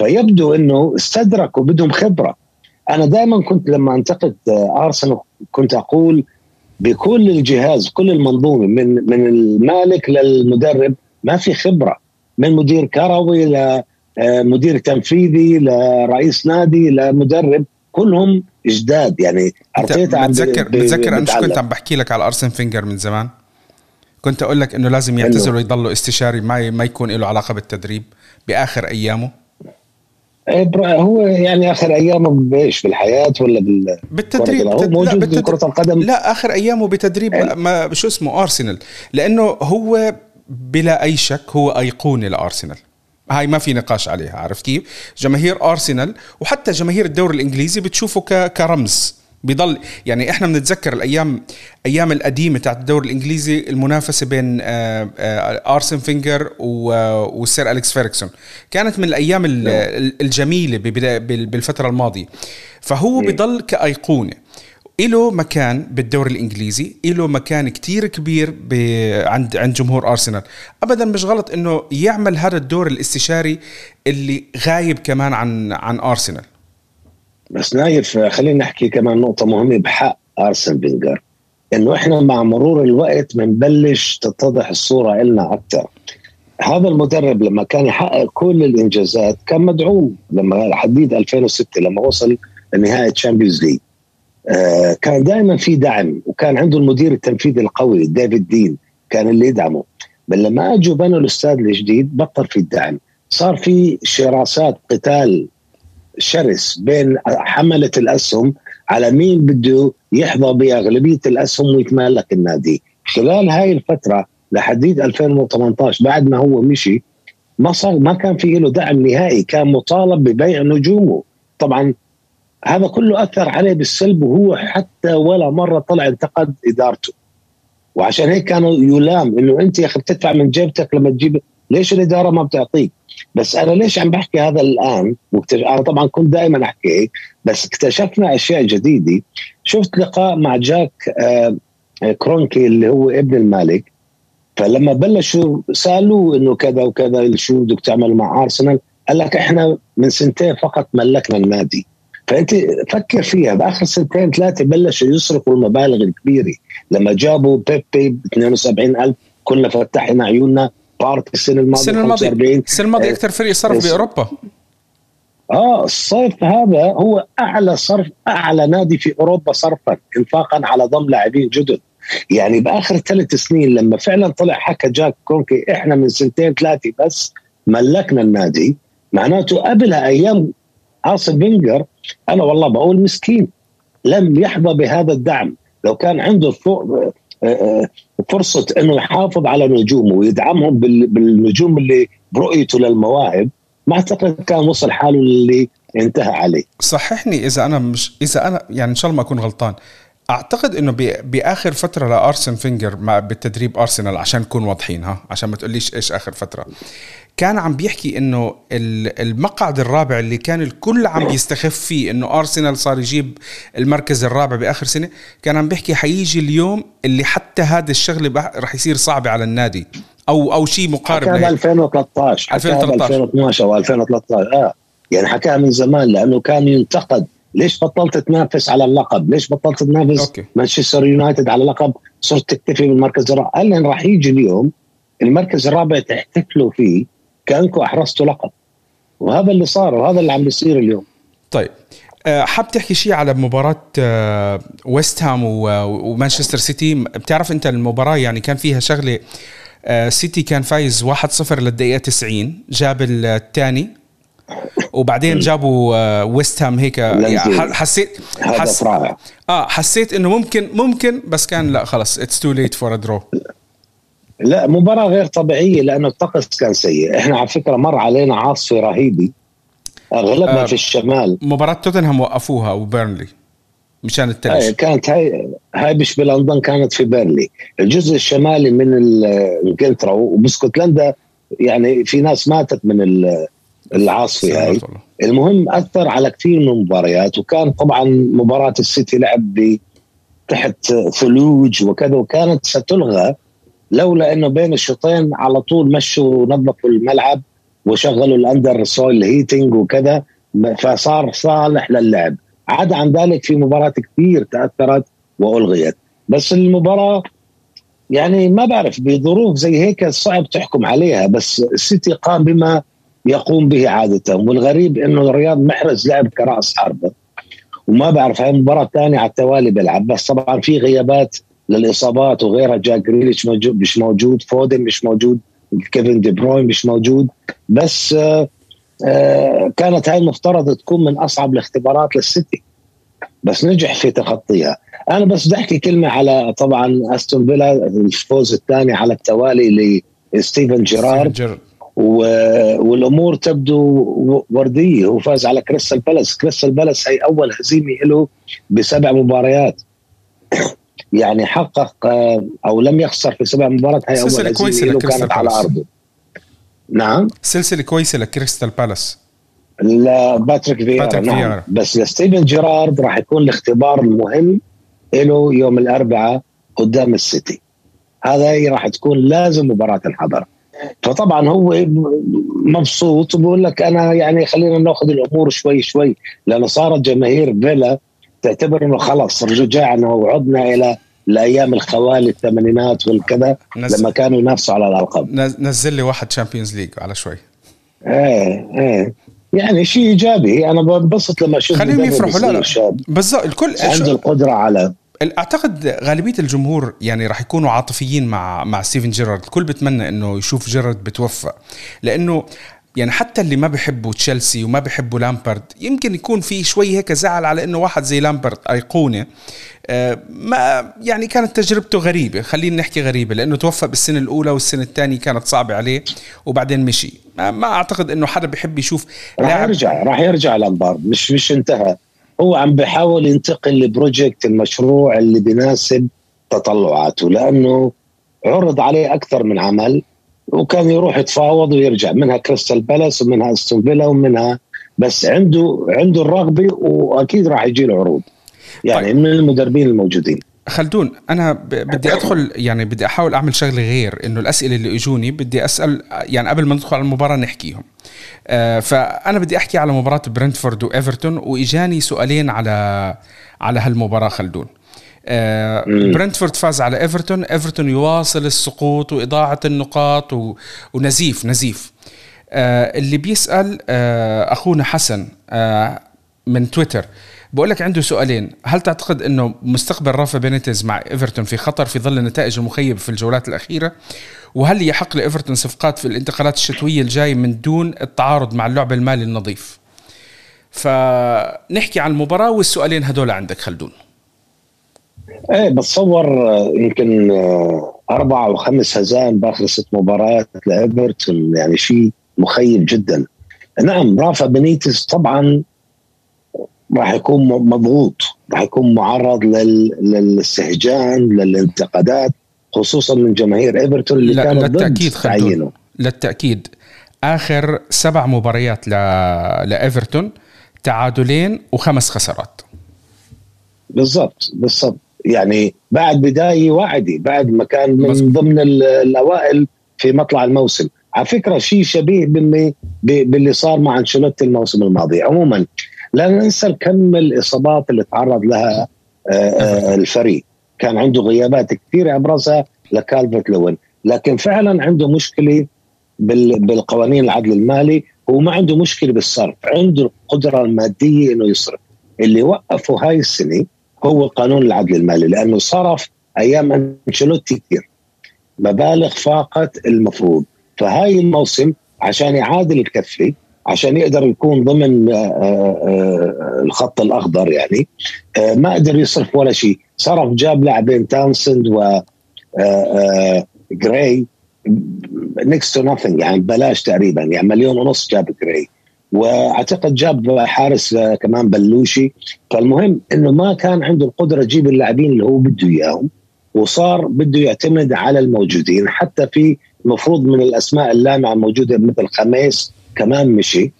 فيبدو إنه استدركوا بدهم خبرة. أنا دائما كنت لما أنتقد أرسنال كنت أقول بكل الجهاز كل المنظومة من من المالك للمدرب ما في خبرة. من مدير كروي لمدير تنفيذي لرئيس نادي لمدرب كلهم جداد. يعني أرتيتا بتذكر بتذكر أنا كنت عم بحكي لك على أرسن فينجر من زمان؟ كنت أقول لك إنه لازم يعتزل ويضلوا استشاري ما ما يكون له علاقة بالتدريب بآخر أيامه. هو يعني آخر أيامه بإيش؟ بالحياة ولا بال بالتدريب هو موجود لا كره القدم. لا آخر أيامه بتدريب إيه. ما شو اسمه؟ أرسنال. لأنه هو بلا أي شك هو أيقونة لأرسنال. هاي ما في نقاش عليها عرفت كيف؟ جماهير أرسنال وحتى جماهير الدوري الإنجليزي بتشوفه كرمز. بيضل يعني إحنا بنتذكر الأيام أيام القديمة تاعت الدوري الإنجليزي المنافسة بين آه، آه، أرسن فينجر والسير أليكس فيرغسون كانت من الأيام نعم. الجميلة بالفترة الماضية. فهو بيضل كأيقونة. له مكان بالدوري الإنجليزي له مكان كتير كبير عند عند جمهور أرسنال. ابدا مش غلط إنه يعمل هذا الدور الاستشاري اللي غايب كمان عن عن أرسنال. بس نايف خلينا نحكي كمان نقطة مهمة بحق أرسن فينجر إنه إحنا مع مرور الوقت بنبلش تتضح الصورة لنا أكثر هذا المدرب لما كان يحقق كل الإنجازات كان مدعوم لما حديت 2006 لما وصل لنهايه Champions League كان دائما في دعم وكان عنده المدير التنفيذي القوي ديفيد دين كان اللي يدعمه. بل لما أجوا بنوا الأستاد الجديد بطل في الدعم. صار في شراسات قتال شرس بين حملة الأسهم على مين بده يحظى بأغلبية الأسهم ويتملك النادي. خلال هاي الفترة لحديت 2018 بعد ما هو مشي ما صار ما كان في له دعم نهائي كان مطالب ببيع نجومه. طبعا هذا كله أثر عليه بالسلب وهو حتى ولا مرة طلع انتقد إدارته. وعشان هيك كانوا يلام إنه أنت يا أخي بتدفع من جيبتك لما تجيب ليش الإدارة ما بتعطيك؟ بس أنا ليش عم بحكي هذا الآن؟ واكتش... أنا طبعا كنت دائما أحكي هيك بس اكتشفنا أشياء جديدة. شفت لقاء مع جاك آه كرونكي اللي هو ابن المالك فلما بلشوا سألوه إنه كذا وكذا شو بدك تعمل مع ارسنال قال لك إحنا من سنتين فقط ملكنا النادي. فأنت فكر فيها بآخر سنتين ثلاثة بلشوا يصرفوا المبالغ الكبيرة. لما جابوا بيبي ب 72000 كنا فتحنا عيوننا. بارك السنة الماضية السنة الماضية. السنة الماضية أكثر فريق صرف بأوروبا. آه الصيف هذا هو أعلى صرف أعلى نادي في أوروبا صرفا انفاقا على ضم لاعبين جدد. يعني بآخر ثلاث سنين لما فعلا طلع حكى جاك كونكي إحنا من سنتين ثلاثة بس ملكنا النادي. معناته قبلها أيام ارسن فينجر أنا والله بقول مسكين لم يحظى بهذا الدعم. لو كان عنده فرصة إنه يحافظ على نجومه ويدعمهم بالنجوم اللي برؤيته للمواهب ما أعتقد كان وصل حاله اللي انتهى عليه. صححني إذا أنا مش إذا أنا يعني إن شاء الله ما أكون غلطان. أعتقد إنه بآخر فترة لأرسن فينجر مع بالتدريب أرسنال عشان نكون واضحين ها عشان ما تقوليش إيش آخر فترة. كان عم بيحكي إنه المقعد الرابع اللي كان الكل عم بيستخف فيه إنه أرسنال صار يجيب المركز الرابع بآخر سنة كان عم بيحكي حيجي اليوم اللي حتى هذا الشغلة رح يصير صعبة على النادي أو أو شيء مقارب حكاها 2013 2013 2012 أو 2013 آه يعني حكاها من زمان لأنه كان ينتقد ليش بطلت تنافس على اللقب؟ ليش بطلت تنافس مانشستر يونايتد على اللقب؟ صرت تكتفي بالمركز الرابع، قال راح يجي اليوم المركز الرابع تحتفلوا فيه كأنكم أحرزتوا لقب. وهذا اللي صار وهذا اللي عم بيصير اليوم. طيب حاب تحكي شيء على مباراة ويست هام ومانشستر سيتي. بتعرف أنت المباراة يعني كان فيها شغلة سيتي كان فايز 1-0 للدقيقة 90 جاب الثاني وبعدين جابوا ويست هام هيك. يعني حسيت حس آه حسيت إنه ممكن ممكن بس كان لا خلص it's too late for draw لا مباراة غير طبيعية لأنه الطقس كان سيء، إحنا على فكرة مر علينا عاصفة رهيبة أغلبنا آه في الشمال. مباراة توتنهام وقفوها وبيرنلي مشان التلج هاي كانت هاي هاي مش بلندن كانت في بيرنلي الجزء الشمالي من إنجلترا وبسكوتلندا يعني في ناس ماتت من العاصفة هاي. المهم أثر على كثير من المباريات وكان طبعا مباراة السيتي لعب تحت ثلوج وكذا وكانت ستلغى لولا إنه بين الشوطين على طول مشوا نظفوا الملعب وشغلوا ال undersoil heating وكذا فصار صالح للعب. عدا عن ذلك في مباراة كثير تأثرت وألغيت. بس المباراة يعني ما بعرف بظروف زي هيك صعب تحكم عليها بس السيتي قام بما يقوم به عادة. والغريب إنه رياض محرز لعب كرأس حربة. وما بعرف هاي المباراة الثانية على التوالي بيلعب. بس طبعا في غيابات للإصابات وغيرها جاك جريليش مش موجود فودن مش موجود كيفن دي بروين مش موجود. بس آآ آآ كانت هاي المفترض تكون من أصعب الاختبارات للسيتي. بس نجح في تخطيها أنا بس بدي أحكي كلمة على طبعا أستون فيلا الفوز الثاني على التوالي لستيفن جيرارد. والأمور تبدو وردية. هو فاز على كريستال بالاس. كريستال بالاس هي أول هزيمة له بسبع مباريات. يعني حقق أو لم يخسر في سبع مباريات هي أول له كانت على أرضه. نعم. سلسلة كويسة لكريستال بالاس. لباتريك فييرا باتريك نعم. بس لستيفن جيرارد راح يكون الاختبار المهم له يوم الأربعاء قدام السيتي. هذا راح تكون لازم مباراة تنحضر فطبعا هو مبسوط وبقول لك أنا يعني خلينا ناخذ الأمور شوي شوي لأنه صارت جماهير فيلا تعتبر إنه خلص رجعنا وعدنا إلى الأيام الخوالي الثمانينات والكذا لما كانوا ينافسوا على الألقاب. نزل لي واحد Champions League على شوي. إيه إيه. يعني شيء إيجابي. أنا بنبسط لما أشوف خليهم يفرحوا. لا لا. بالضبط الكل عنده القدرة على أعتقد غالبية الجمهور يعني راح يكونوا عاطفيين مع مع ستيفن جيرارد. الكل بتمنى إنه يشوف جيرارد بتوفق لأنه يعني حتى اللي ما بحبوا تشيلسي وما بحبوا لامبارد يمكن يكون في شوي هيك زعل على إنه واحد زي لامبارد أيقونة. آه، ما يعني كانت تجربته غريبة خلينا نحكي غريبة لأنه توفق بالسنة الأولى والسنة الثانية كانت صعبة عليه وبعدين مشي. ما أعتقد إنه حدا بحب يشوف راح يرجع راح يرجع لامبارد مش مش انتهى. هو عم بحاول ينتقل ل project المشروع اللي بيناسب تطلعاته لأنه عرض عليه أكثر من عمل. وكان يروح يتفاوض ويرجع منها كريستال بالاس ومنها أستون فيلا ومنها بس عنده عنده الرغبة وأكيد راح يجي له عروض. يعني طيب. من المدربين الموجودين. خلدون أنا بدي أدخل يعني بدي أحاول أعمل شغلة غير إنه الأسئلة اللي إجوني بدي أسأل يعني قبل ما ندخل على المباراة نحكيهم. آه فأنا بدي أحكي على مباراة برنتفورد وإيفرتون وإجاني سؤالين على على هالمباراة خلدون. آه برنتفورد فاز على إيفرتون. إيفرتون يواصل السقوط وإضاعة النقاط و... ونزيف نزيف. آه اللي بيسأل آه أخونا حسن آه من تويتر بقول لك عنده سؤالين. هل تعتقد إنه مستقبل رافا بينيتيز مع إيفرتون في خطر في ظل النتائج المخيبة في الجولات الأخيرة؟ وهل يحق لإيفرتون صفقات في الانتقالات الشتوية الجاية من دون التعارض مع اللعب المالي النظيف؟ فنحكي عن المباراه والسؤالين هدول عندك خلدون. إيه بتصور آه، يمكن آه، أربع أو خمس هزائم باخر ست مباريات لإيفرتون. يعني شيء مخيب جدا. نعم رافا بنيتس طبعا راح يكون مضغوط. راح يكون معرض لل... للاستهجان للانتقادات خصوصا من جماهير إيفرتون اللي لا كانت للتأكيد تعيينه. للتأكيد. آخر سبع مباريات ل... لإيفرتون تعادلين وخمس خسارات. بالضبط بالضبط. يعني بعد بداية واعدة بعد ما كان من مزبط. ضمن الأوائل في مطلع الموسم. على فكرة شيء شبيه باللي صار مع أنشيلوتي الموسم الماضي. عموما لا ننسى كم الإصابات اللي تعرض لها آه، الفريق. كان عنده غيابات كثيرة أبرزها لكالفرت لوين. لكن فعلا عنده مشكلة بالقوانين العدل المالي. هو ما عنده مشكلة بالصرف. عنده القدرة المادية إنه يصرف. اللي وقفه هاي السنة هو قانون العدل المالي لأنه صرف أيام أنشيلوتي كثير. مبالغ فاقت المفروض. فهاي الموسم عشان يعادل الكفه عشان يقدر يكون ضمن آه، آه، الخط الأخضر يعني آه، ما قدر يصرف ولا شيء. صرف جاب لاعبين تاونسند و جراي next to يعني ببلاش تقريبا يعني مليون ونص جاب جراي. وأعتقد جاب حارس كمان بلوشي. فالمهم إنه ما كان عنده القدرة يجيب اللاعبين اللي هو بده إياهم وصار بده يعتمد على الموجودين. حتى في المفروض من الأسماء اللامعة الموجوده مثل خاميس كمان مشي.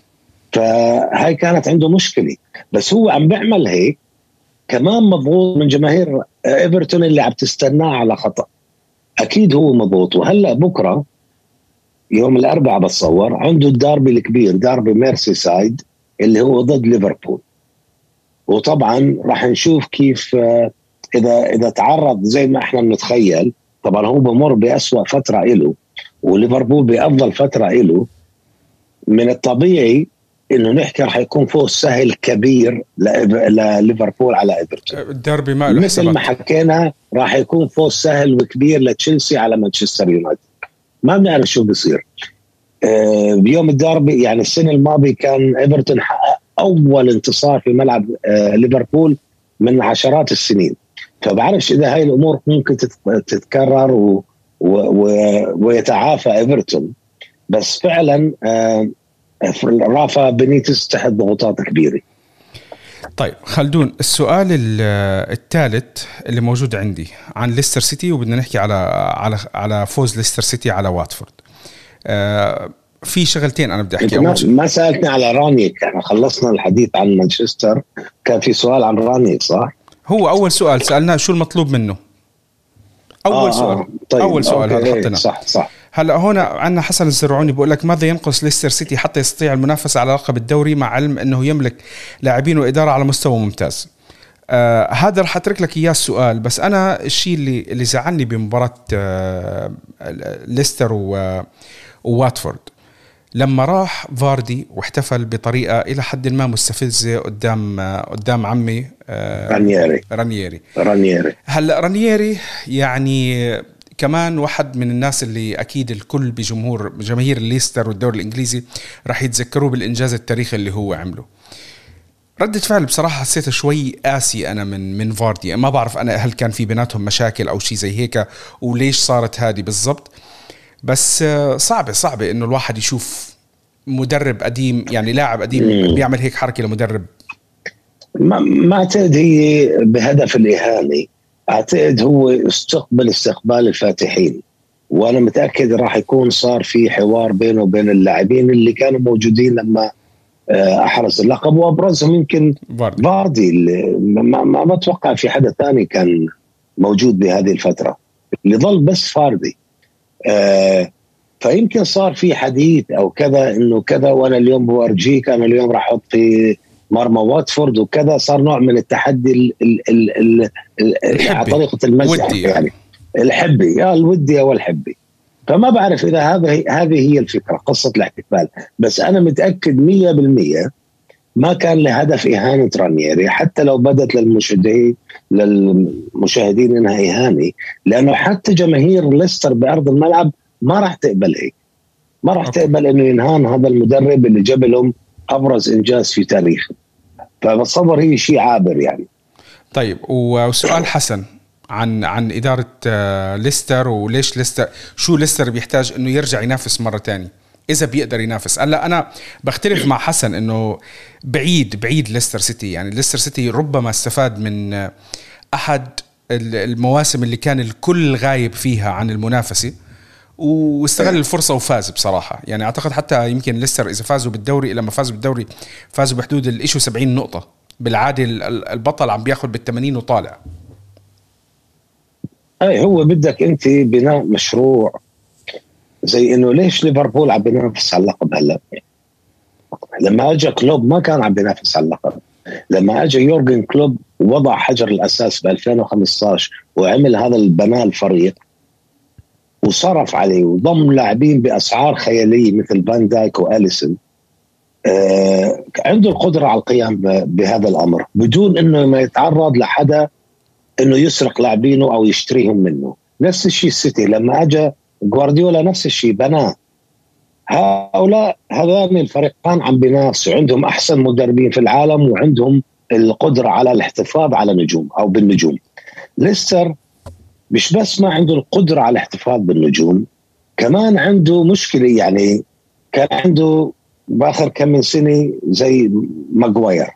فهاي كانت عنده مشكلة. بس هو عم بيعمل هيك كمان مضغوط من جماهير إيفرتون اللي عم تستناه على خطأ. أكيد هو مضغوط. وهلأ بكرة يوم الأربعاء بتصور عنده الداربي الكبير داربي ميرسي سايد اللي هو ضد ليفربول. وطبعا راح نشوف كيف آه، إذا إذا تعرض زي ما إحنا بنتخيل طبعا هو بمر بأسوأ فترة له وليفربول بأفضل فترة له من الطبيعي إنه نحكي راح يكون فوز سهل كبير لليفربول على إيفرتون. الدربي ما مثل ما حكينا راح يكون فوز سهل وكبير لتشيلسي على مانشستر يونايتد. ما بنعرف شو بصير آه، بيوم الدربي يعني السنة الماضية كان إيفرتون حقق أول انتصار في ملعب آه، ليفربول من عشرات السنين. فبعرفش إذا هاي الأمور ممكن تتكرر و و و ويتعافى إيفرتون. بس فعلا آه، رافا بينيتيز تحت ضغوطات كبيرة. طيب خلدون السؤال الثالث اللي موجود عندي عن ليستر سيتي وبدنا نحكي على على على فوز ليستر سيتي على واتفورد. آه في شغلتين أنا بدي أحكي. ما, ما سألتني على رانغنيك إحنا خلصنا الحديث عن مانشستر. كان في سؤال عن رانغنيك صح؟ هو أول سؤال سألناه شو المطلوب منه؟ أول آه سؤال آه طيب أول سؤال هذا حطيناه. صح صح. هلا هون عندنا حسن الزرعوني بيقول لك ماذا ينقص ليستر سيتي حتى يستطيع المنافسة على لقب الدوري مع علم أنه يملك لاعبين وإدارة على مستوى ممتاز. آه هذا رح أترك لك إياه السؤال بس أنا الشيء اللي اللي زعلني بمباراة آه ليستر وواتفورد. لما راح فاردي واحتفل بطريقة إلى حد ما مستفزة قدام قدام عمي آه رانييري. رانييري. رانييري. هلا رانييري يعني كمان واحد من الناس اللي أكيد الكل بجمهور جماهير ليستر والدوري الإنجليزي راح يتذكروه بالإنجاز التاريخي اللي هو عمله. ردة فعل بصراحة حسيتها شوي قاسي أنا من من فاردي. ما بعرف أنا هل كان في بيناتهم مشاكل أو شيء زي هيك وليش صارت هذه بالضبط. بس آه، صعبة صعبة إنه الواحد يشوف مدرب قديم يعني لاعب قديم بيعمل هيك حركة لمدرب. ما ما أعتقد هي بهدف الاهانه أعتقد هو استقبل استقبال الفاتحين وأنا متأكد راح يكون صار في حوار بينه وبين اللاعبين اللي كانوا موجودين لما آه، أحرز اللقب وأبرزهم يمكن فاردي ما, ما, ما أتوقع في حدا ثاني كان موجود بهذه الفترة اللي ظل بس فاردي. آه فيمكن صار في حديث أو كذا إنه كذا وأنا اليوم بورجيك أنا اليوم راح أحط في مرمى واتفورد وكذا صار نوع من التحدي ال ال ال ال على طريقة المزح يعني. الحبي يا الودي أو الحبي فما بعرف إذا هذا هذه هي الفكرة قصة الاحتفال. بس أنا متأكد 100% ما كان له هدف إهانة رانييري حتى لو بدت للمشاهدين للمشاهدين إنها اهانه لأنه حتى جماهير ليستر بأرض الملعب ما راح تقبل هيك ما راح تقبل إنه ينهان هذا المدرب اللي جاب لهم أبرز إنجاز في تاريخه. فبتصور هي شيء عابر يعني. طيب وسؤال حسن عن عن إدارة آه، ليستر وليش ليستر شو ليستر بيحتاج إنه يرجع ينافس مرة ثانية إذا بيقدر ينافس. هلا أنا بختلف مع حسن إنه بعيد بعيد ليستر سيتي. يعني ليستر سيتي ربما استفاد من أحد المواسم اللي كان الكل غايب فيها عن المنافسة. واستغل الفرصة وفاز بصراحة. يعني أعتقد حتى يمكن ليستر إذا فازوا بالدوري لما فازوا بالدوري فازوا بحدود الإشو 70 نقطة. بالعادة البطل عم بياخذ بال 80 وطالع. أي هو بدك أنت بناء مشروع زي إنه ليش ليفربول عم بينافس على اللقب هلا؟ لما أجى كلوب ما كان عم بينافس على اللقب. لما أجى يورجن كلوب وضع حجر الأساس ب 2015 وعمل هذا البناء الفريق وصرف عليه وضم لاعبين بأسعار خيالية مثل فان دايك واليسون آه عنده القدرة على القيام بهذا الأمر بدون إنه ما يتعرض لحدا إنه يسرق لاعبينه أو يشتريهم منه. نفس الشيء السيتي لما اجى جوارديولا نفس الشيء بناه. هؤلاء هذان الفريقان عم بينافسوا عندهم أحسن مدربين في العالم وعندهم القدرة على الاحتفاظ على نجوم أو بالنجوم. ليستر مش بس ما عنده القدرة على الاحتفاظ بالنجوم كمان عنده مشكلة يعني كان عنده بآخر كم من سنة زي ماجواير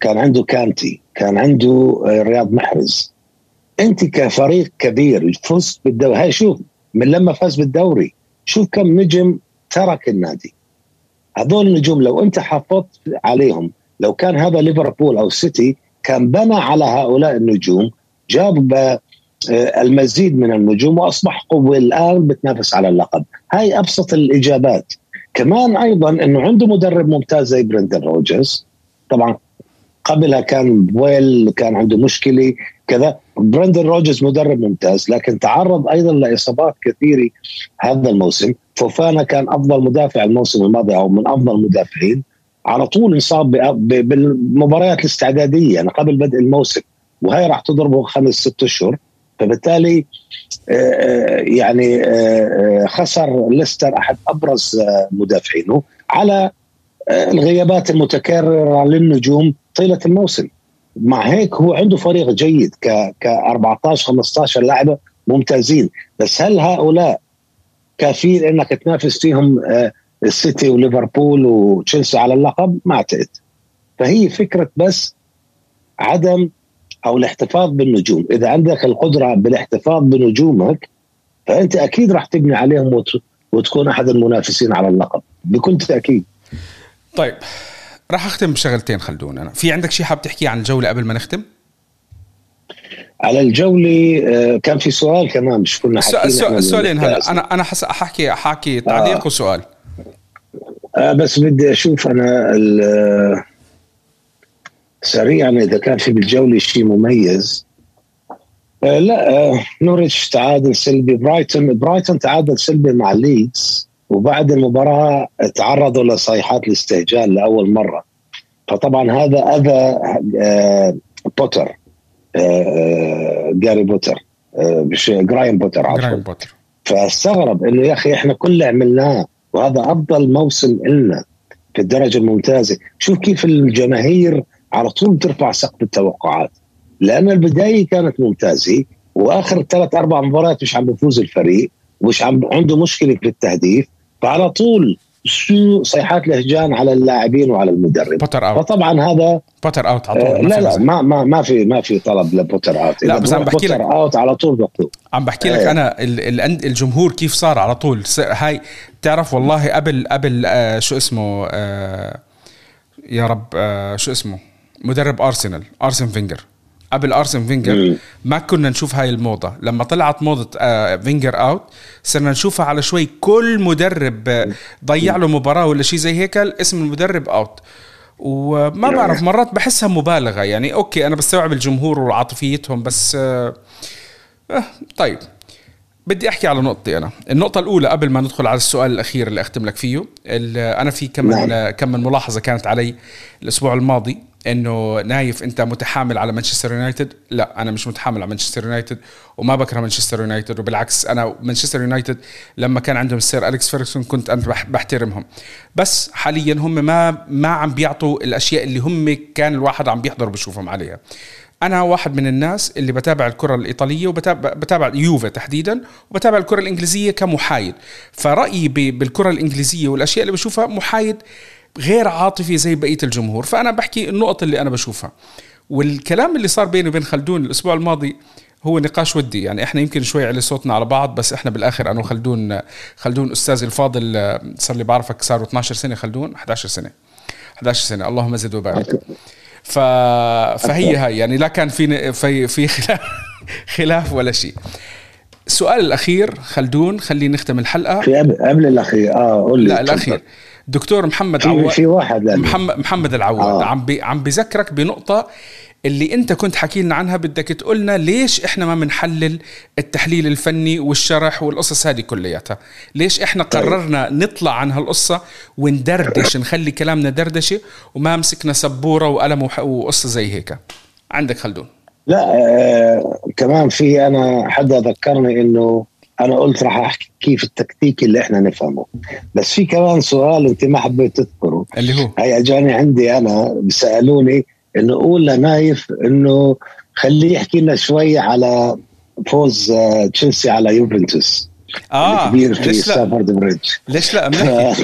كان عنده كانتي كان عنده آه، رياض محرز. أنت كفريق كبير فزت بالدوري هاي شوف من لما فاز بالدوري شوف كم نجم ترك النادي. هذول النجوم لو أنت حافظت عليهم لو كان هذا ليفربول أو سيتي كان بنى على هؤلاء النجوم جاب المزيد من النجوم وأصبح قوة الآن بتنافس على اللقب. هاي أبسط الإجابات. كمان أيضا إنه عنده مدرب ممتاز زي برندن رودجرز. طبعا قبلها كان بويل كان عنده مشكلة كذا. برندن رودجرز مدرب ممتاز لكن تعرض أيضا لإصابات كثيرة هذا الموسم. فوفانا كان أفضل مدافع الموسم الماضي أو من أفضل المدافعين على طول انصاب بالمباريات الاستعدادية يعني قبل بدء الموسم. وهي راح تضربه خمس ست أشهر. فبالتالي آه، آه، يعني آه، خسر ليستر أحد أبرز مدافعينه على الغيابات المتكررة للنجوم طيلة الموسم. مع هيك هو عنده فريق جيد ك ك 14 15 لاعبة ممتازين. بس هل هؤلاء كافيين إنك تنافس فيهم السيتي وليفربول وتشيلسي على اللقب؟ ما أعتقد. فهي فكرة بس عدم أو الاحتفاظ بالنجوم. إذا عندك القدرة بالاحتفاظ بنجومك فأنت أكيد راح تبني عليهم وتكون أحد المنافسين على اللقب بكل تأكيد. طيب راح أختم بشغلتين خلدون أنا. في عندك شيء حاب تحكيه عن الجولة قبل ما نختم؟ على الجولة آه، كان في سؤال كمان مش كنا حاكيين السؤالين هلا. أنا أنا حس احكي احكي تعليق آه. وسؤال. آه بس بدي أشوف أنا سريعا إذا كان في بالجولة شيء مميز. آه لا آه نوريتش تعادل سلبي. برايتون برايتون تعادل سلبي مع ليدز وبعد المباراة تعرضوا لصيحات الاستهجان لأول مرة. فطبعا هذا أذى آه بوتر آه جراهام بوتر مش هاري بوتر عفوا. فاستغرب إنه يا أخي إحنا كل اللي عملناه وهذا أفضل موسم لنا في الدرجة الممتازة. شوف كيف الجماهير على طول ترفع سقف التوقعات. لأن البداية كانت ممتازة وآخر ثلاث أربع مباريات مش عم بفوز الفريق ومش عم عنده مشكلة في التهديف فعلى طول شو صيحات استهجان على اللاعبين وعلى المدرب. بوتر out فطبعا هذا بوتر out على آه طول لا لا ما ما ما في ما في طلب لبوتر out. لا، بس عم بحكي لك- out على طول مكتوب عم بحكي لك إيه. أنا ال- ال- الجمهور كيف صار على طول. هاي بتعرف والله قبل قبل آه شو اسمه آه يا رب آه شو اسمه؟ مدرب أرسنال أرسن فينجر. قبل أرسن فينجر. ما كنا نشوف هاي الموضة. لما طلعت موضة آه فينجر out صرنا نشوفها على شوي كل مدرب آه، ضيع له مباراة ولا شيء زي هيك اسم المدرب out وما نعم. بعرف مرات بحسها مبالغة. يعني okay أنا بستوعب الجمهور وعاطفيتهم بس آه آه طيب. بدي أحكي على نقطتي أنا. النقطة الأولى قبل ما ندخل على السؤال الأخير اللي أختم لك فيه أنا في كم من نعم. كم من ملاحظة كانت علي الأسبوع الماضي. إنه نايف أنت متحامل على مانشستر يونايتد؟ لا أنا مش متحامل على مانشستر يونايتد وما بكره مانشستر يونايتد وبالعكس أنا مانشستر يونايتد لما كان عندهم السير أليكس فيرجسون كنت أنا بح- بحترمهم. بس حاليا هم ما ما عم بيعطوا الأشياء اللي هم كان الواحد عم بيحضر بشوفهم عليها. أنا واحد من الناس اللي بتابع الكرة الإيطالية وبتابع بتابع يوفا تحديدا وبتابع الكرة الإنجليزية كمحايد. فرأيي بالكرة الإنجليزية والأشياء اللي بشوفها محايد غير عاطفي زي بقية الجمهور. فأنا بحكي النقط اللي أنا بشوفها. والكلام اللي صار بيني وبين خلدون الأسبوع الماضي هو نقاش ودي. يعني إحنا يمكن شوي على صوتنا على بعض بس إحنا بالآخر أنا وخلدون خلدون استاذي الفاضل صار لي بعرفك صاروا 12 سنة. خلدون 11 سنة. 11 سنة. اللهم زد وبارك. ف... فهي هاي. يعني لا كان في في في خلاف خلاف ولا شيء. السؤال الأخير خلدون خلينا نختم الحلقة. في قبل, قبل الأخير. آه قول لي. لا الأخير. دكتور محمد عواد في واحد لأنه. محمد محمد العواد آه. عم بي عم بذكرك بنقطة اللي أنت كنت حكي لنا عنها بدك تقول لنا ليش إحنا ما بنحلل التحليل الفني والشرح والقصص هذه كلياتها ليش إحنا طيب. قررنا نطلع عن هالقصة وندردش نخلي كلامنا دردشة وما مسكنا سبورة وقلم وقصة زي هيك عندك خلدون لا آه كمان في أنا حدا ذكرني إنه أنا قلت راح أحكي كيف التكتيك اللي إحنا نفهمه. بس في كمان سؤال أنت ما حبيت تذكره. اللي هو؟ هي اجاني عندي أنا بيسألوني إنه قول لنايف إنه خليه يحكي لنا شوي على فوز آه، تشيلسي على يوفنتوس. آه الكبير في ليش لا؟ ستافورد بريدج. ليش لا؟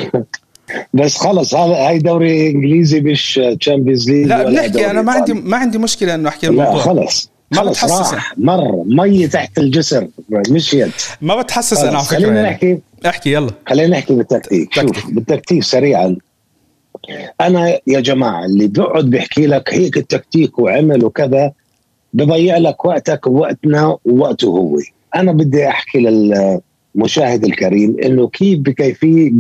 بس خلص هذا هاي دوري إنجليزي مش تشامبيونز ليج لا بنحكي أنا ما عندي. ما عندي مشكلة إنه أحكي لا الموضوع. خلص. ما بتحسس. مر مي تحت الجسر. مشيت ما بتحسس أنا على فكرة. خلينا يعني. نحكي. احكي يلا. خلينا نحكي بالتكتيك تكتيك. شوف بالتكتيك سريعا. أنا يا جماعة اللي بيقعد بيحكي لك هيك التكتيك وعمل وكذا بضيع لك وقتك ووقتنا ووقته هو. أنا بدي أحكي للمشاهد الكريم إنه كيف بكيفية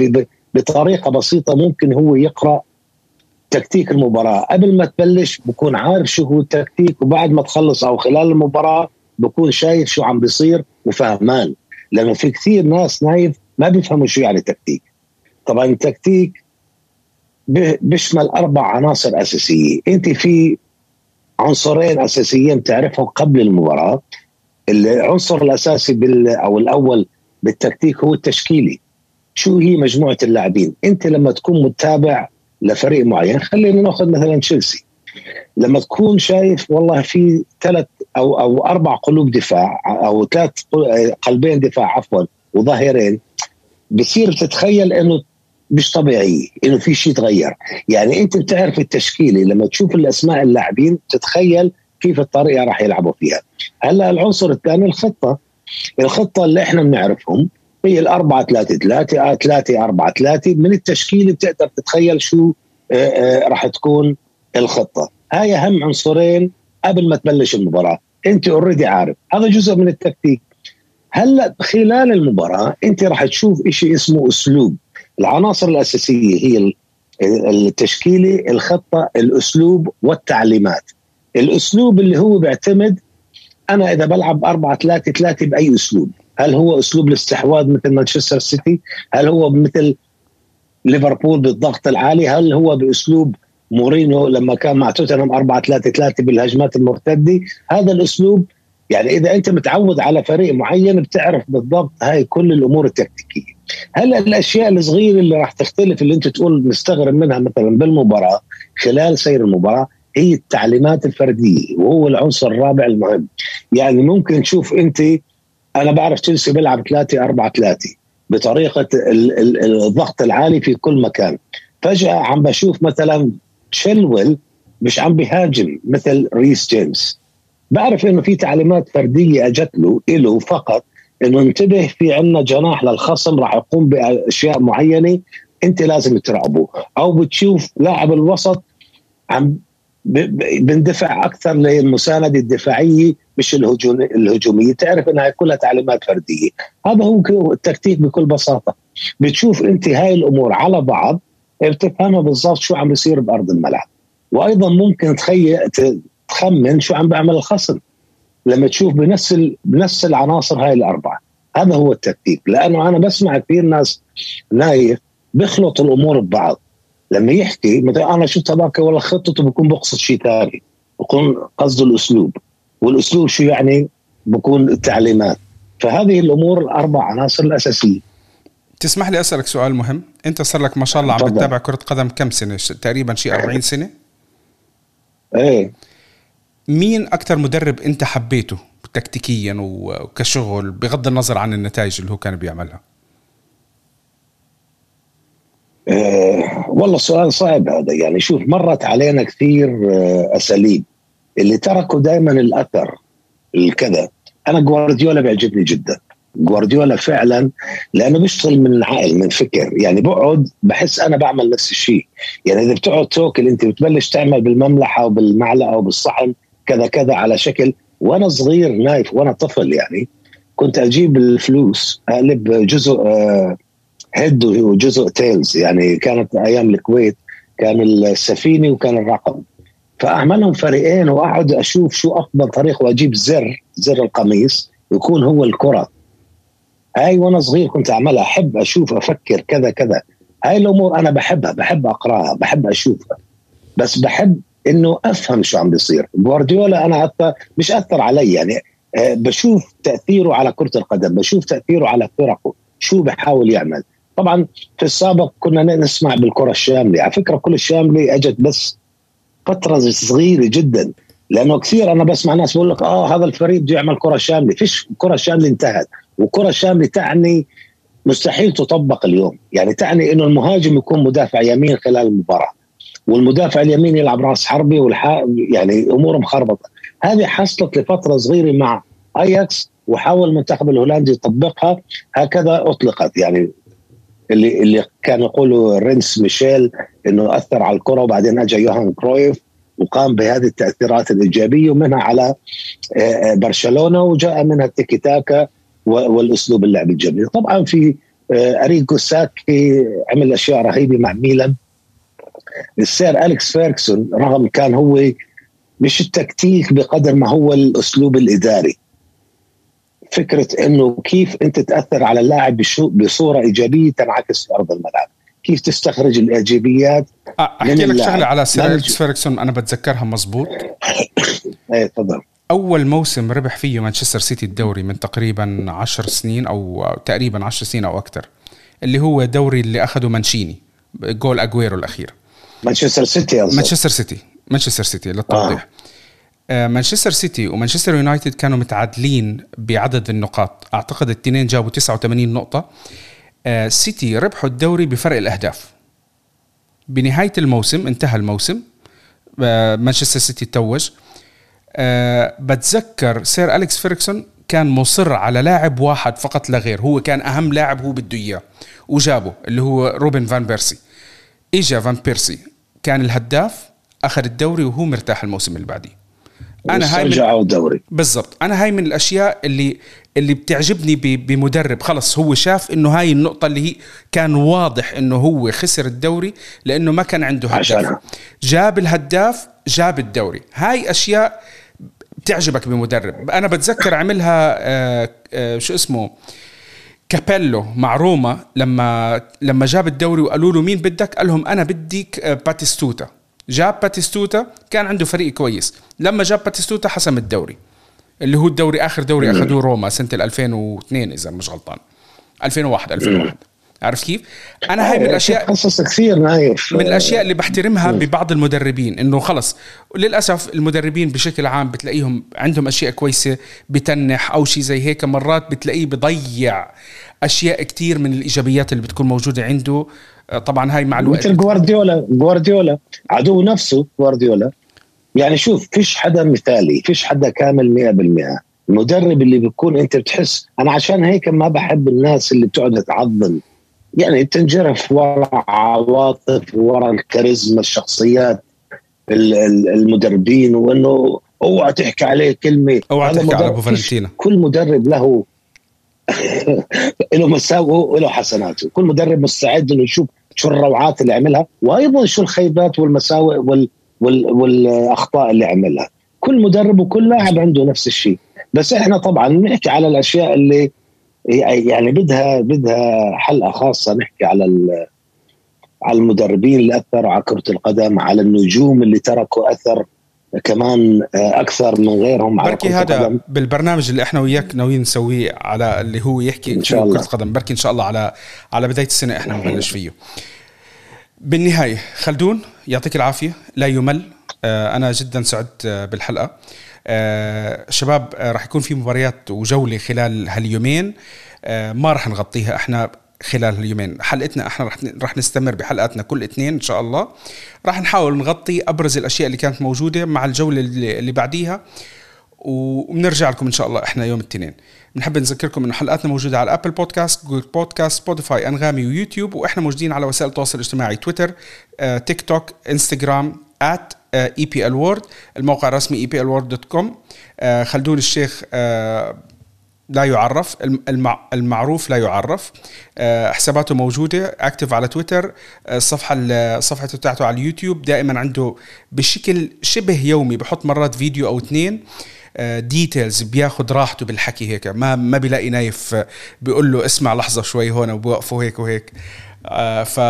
بطريقة بسيطة ممكن هو يقرأ تكتيك المباراة. قبل ما تبلش بكون عارف شو هو التكتيك وبعد ما تخلص أو خلال المباراة بكون شايف شو عم بيصير وفهمان. لأنه في كثير ناس نايف ما بيفهموا شو يعني تكتيك. طبعا التكتيك بيشمل أربع عناصر أساسية. أنت في عنصرين أساسيين تعرفهم قبل المباراة. العنصر الأساسي بال أو الأول بالتكتيك هو التشكيلي شو هي مجموعة اللاعبين؟ أنت لما تكون متابع لفريق معين خلينا ناخذ مثلا تشيلسي. لما تكون شايف والله في ثلاث أو أو أربع قلوب دفاع أو ثلاث قلبين دفاع عفوا وظهيرين بصير تتخيل إنه مش طبيعي إنه في شيء تغير يعني أنت بتعرف التشكيلة لما تشوف الأسماء اللاعبين تتخيل كيف الطريقة راح يلعبوا فيها. هلأ العنصر الثاني الخطة. الخطة اللي إحنا بنعرفهم هي الأربعة ثلاثة ثلاثة ثلاثة أربعة ثلاثة من التشكيل بتقدر تتخيل شو آه، آه، راح تكون الخطة. هاي أهم عنصرين قبل ما تبلش المباراة. أنت already عارف. هذا جزء من التكتيك. هلأ خلال المباراة أنت راح تشوف إشي اسمه أسلوب. العناصر الأساسية هي ال- التشكيلة الخطة الأسلوب والتعليمات. الأسلوب اللي هو بيعتمد أنا إذا بلعب 4 3 3 بأي أسلوب. هل هو أسلوب الاستحواذ مثل مانشستر سيتي؟ هل هو مثل ليفربول بالضغط العالي؟ هل هو بأسلوب مورينيو لما كان مع توتنهام 4 3 3 بالهجمات المرتدة؟ هذا الأسلوب يعني إذا أنت متعود على فريق معين بتعرف بالضبط هاي كل الأمور التكتيكية. هلا الأشياء الصغيرة اللي راح تختلف اللي أنت تقول نستغرب منها مثلا بالمباراة خلال سير المباراة هي التعليمات الفردية وهو العنصر الرابع المهم. يعني ممكن تشوف أنت أنا بعرف تشيلسي بيلعب 3 4 3 بطريقة الضغط العالي في كل مكان. فجأة عم بشوف مثلا تشيلويل مش عم بيهاجم مثل ريس جيمس. بعرف إنه في تعليمات فردية أجت له له فقط إنه انتبه في عندنا جناح للخصم راح يقوم بأشياء معينة أنت لازم تراقبه. أو بتشوف لاعب الوسط عم بندفع أكثر للمساندة الدفاعية مش الهجومية. تعرف إنها كلها تعليمات فردية. هذا هو التكتيك بكل بساطة. بتشوف أنت هاي الأمور على بعض بتفهمها بالضبط شو عم بيصير بأرض الملعب. وأيضا ممكن تخيل تخمن شو عم بيعمل الخصم. لما تشوف بنفس بنفس العناصر هاي الأربعة. هذا هو التكتيك. لأنه أنا بسمع كثير ناس نايف بيخلط الأمور ببعض. لما يحكي مثلا أنا شفت هذاك والله خطته بكون بقصد شيء ثاني بكون قصده الأسلوب. والأسلوب شو يعني؟ بكون التعليمات. فهذه الأمور الاربع عناصر الأساسية. تسمح لي أسألك سؤال مهم؟ أنت صار لك ما شاء الله عم بتتابع كرة قدم كم سنة؟ تقريبا شيء 40 سنة؟ إيه. مين أكثر مدرب أنت حبيته تكتيكيا وكشغل بغض النظر عن النتائج اللي هو كان بيعملها؟ أه والله سؤال صعب هذا. يعني شوف مرت علينا كثير أه أساليب. اللي تركوا دائما الأثر الكذا. أنا جوارديولا بيعجبني جدا. جوارديولا فعلا لأنه بيشتغل من عقل من فكر. يعني بقعد بحس أنا بعمل نفس الشيء. يعني إذا بتقعد تاكل أنت بتبلش تعمل بالمملحة وبالمعلقة وبالصحن كذا كذا على شكل. وأنا صغير نايف وأنا طفل يعني كنت أجيب الفلوس أقلب جزء head وجزء tails يعني كانت أيام الكويت كان السفينة وكان الرقم. فأعملهم فريقين وأقعد أشوف شو افضل طريقه وأجيب زر زر القميص يكون هو الكرة. هاي وأنا صغير كنت أعملها أحب أشوف أفكر كذا كذا. هاي الأمور أنا بحبها بحب أقراها بحب أشوفها. بس بحب إنه أفهم شو عم بيصير. جوارديولا أنا حتى مش أثر علي يعني أه بشوف تأثيره على كرة القدم بشوف تأثيره على فرقه شو بحاول يعمل. طبعا في السابق كنا نسمع بالكرة الشاملة. على فكرة كل الشاملة أجت بس فترة صغيرة جدا لأنه كثير أنا بسمع ناس بقول لك آه هذا الفريق بده يعمل كرة شاملة. فيش كرة شاملة انتهت. وكرة شاملة تعني مستحيل تطبق اليوم. يعني تعني إنه المهاجم يكون مدافع يمين خلال المباراة والمدافع اليمين يلعب راس حربي والح... يعني امور مخربطة. هذه حصلت لفترة صغيرة مع أياكس وحاول المنتخب الهولندي يطبقها. هكذا أطلقت. يعني اللي اللي كان يقوله رينوس ميشيل إنه أثر على الكرة وبعدين اجى يوهان كرويف وقام بهذه التأثيرات الإيجابية ومنها على برشلونة وجاء منها التيكي تاكا والأسلوب اللعب الجميل. طبعا في اريجو ساكي عمل أشياء رهيبة مع ميلان. السير أليكس فيركسون رغم كان هو مش التكتيك بقدر ما هو الأسلوب الإداري. فكرة إنه كيف أنت تأثر على اللاعب بصورة إيجابية تنعكس في أرض الملعب. كيف تستخرج الإيجابيات أحكي لك شغلة على سير اليكس فيركسون أنا بتذكرها مزبوط إيه تفضل. أول موسم ربح فيه مانشستر سيتي الدوري من تقريبا عشر سنين أو تقريبا عشر سنين أو أكثر اللي هو دوري اللي اخذه مانشيني جول أجويرو الأخير. مانشستر سيتي. مانشستر سيتي مانشستر سيتي للتوضيح. آه. مانشستر سيتي ومانشستر يونايتد كانوا متعادلين بعدد النقاط. أعتقد الاثنين جابوا 89 نقطة. آه سيتي ربحوا الدوري بفرق الأهداف. بنهاية الموسم انتهى الموسم. آه مانشستر سيتي توج. بتذكر سير أليكس فيركسون كان مصر على لاعب واحد فقط لا غير. هو كان أهم لاعب هو بده إياه. وجابه اللي هو روبن فان بيرسي. إجا فان بيرسي كان الهداف أخذ الدوري وهو مرتاح الموسم اللي بعديه. أنا هاي من الدوري بالضبط. أنا هاي من الأشياء اللي اللي بتعجبني بمدرب. خلص هو شاف إنه هاي النقطة اللي هي كان واضح إنه هو خسر الدوري لإنه ما كان عنده هداف عشانها. جاب الهداف جاب الدوري. هاي أشياء بتعجبك بمدرب. أنا بتذكر عملها آآ آآ شو اسمه؟ كابيلو مع روما لما لما جاب الدوري وقالوا له مين بدك؟ قال لهم أنا بدي باتيستوتا. جاب باتيستوتا كان عنده فريق كويس. لما جاب باتيستوتا حسم الدوري اللي هو الدوري آخر دوري أخذوه روما سنة 2002 إذا مش غلطان. 2001 2001 عرفت كيف؟ أنا هاي من الأشياء قصص كثير نايف من الأشياء اللي بحترمها ببعض المدربين إنه خلص للأسف المدربين بشكل عام بتلاقيهم عندهم أشياء كويسة بتنح أو شيء زي هيك. مرات بتلاقيه بضيع أشياء كتير من الإيجابيات اللي بتكون موجودة عنده. طبعا هاي مع الوقت. مثل جوارديولا جوارديولا عدو نفسه جوارديولا يعني شوف فيش حدا مثالي فيش حدا كامل 100% المدرب اللي بيكون أنت بتحس أنا عشان هيك ما بحب الناس اللي بتقعد تعظم. يعني تنجرف ورا عواطف ورا الكاريزما الشخصيات المدربين وإنه أوعى تحكي عليه كلمة. أوعى تحكي على أبو فالنتينا. كل مدرب له له مساوئه وله حسناته. كل مدرب مستعد إنه يشوف شو الروعات اللي عملها وأيضا شو الخيبات والمساوئ وال وال والأخطاء اللي عملها. كل مدرب وكل لاعب عنده نفس الشيء. بس إحنا طبعا نحكي على الأشياء اللي يعني بدها بدها حلقة خاصة نحكي على على المدربين اللي أثروا على كرة القدم على النجوم اللي تركوا أثر كمان أكثر من غيرهم على بركي هذا القدم. بالبرنامج اللي إحنا وياك ناويين نسويه على اللي هو يحكي إن شاء الله. كره القدم. بركي إن شاء الله على على بداية السنة إحنا نبلش فيه. بالنهاية خلدون يعطيك العافية. لا يمل. أنا جدا سعدت بالحلقة. آه شباب آه راح يكون في مباريات وجولة خلال هاليومين. آه ما راح نغطيها. إحنا خلال اليومين. حلقتنا إحنا رح رح نستمر بحلقاتنا كل اثنين إن شاء الله. راح نحاول نغطي أبرز الأشياء اللي كانت موجودة مع الجولة اللي, بعديها وبنرجع لكم إن شاء الله إحنا يوم الاثنين. بنحب نذكركم إنه حلقاتنا موجودة على Apple Podcasts Google Podcasts سبوتيفاي أنغامي ويوتيوب وإحنا موجودين على وسائل التواصل الاجتماعي تويتر آه، تيك توك إنستغرام at EPL الموقع الرسمي EPL World dot com خلدون الشيخ uh, لا يعرف المعروف لا يعرف. uh, حساباته موجودة active على تويتر. uh, الصفحة الصفحة بتاعته على اليوتيوب. دائما عنده بشكل شبه يومي بحط مرات فيديو أو اثنين details بياخذ راحته بالحكي هيك. ما ما بيلاقي نايف بيقول له اسمع لحظة شوي هون وبوقفوا هيك وهيك. ف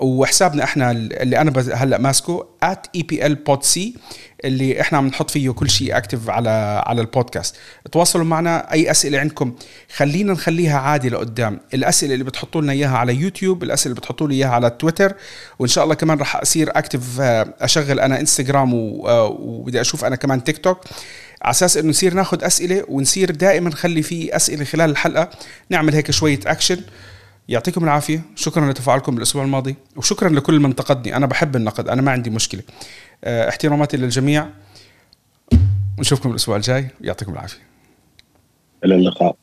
وحسابنا إحنا اللي أنا هلأ ماسكه @epl_pod_c اللي إحنا عم نحط فيه كل شيء active على على البودكاست. تواصلوا معنا أي أسئلة عندكم خلينا نخليها عادي لقدام. الأسئلة اللي بتحطوا لنا إياها على يوتيوب الأسئلة اللي بتحطوا لي إياها على تويتر وإن شاء الله كمان راح أصير active آه، أشغل أنا انستغرام آه، وبدي أشوف أنا كمان تيك توك على أساس إنه نصير ناخذ أسئلة ونصير دائما نخلي في أسئلة خلال الحلقة نعمل هيك شوية اكشن يعطيكم العافية. شكرا لتفاعلكم الأسبوع الماضي وشكرا لكل من انتقدني أنا بحب النقد أنا ما عندي مشكلة. آه، احتراماتي للجميع. ونشوفكم الأسبوع الجاي. يعطيكم العافية. إلى اللقاء.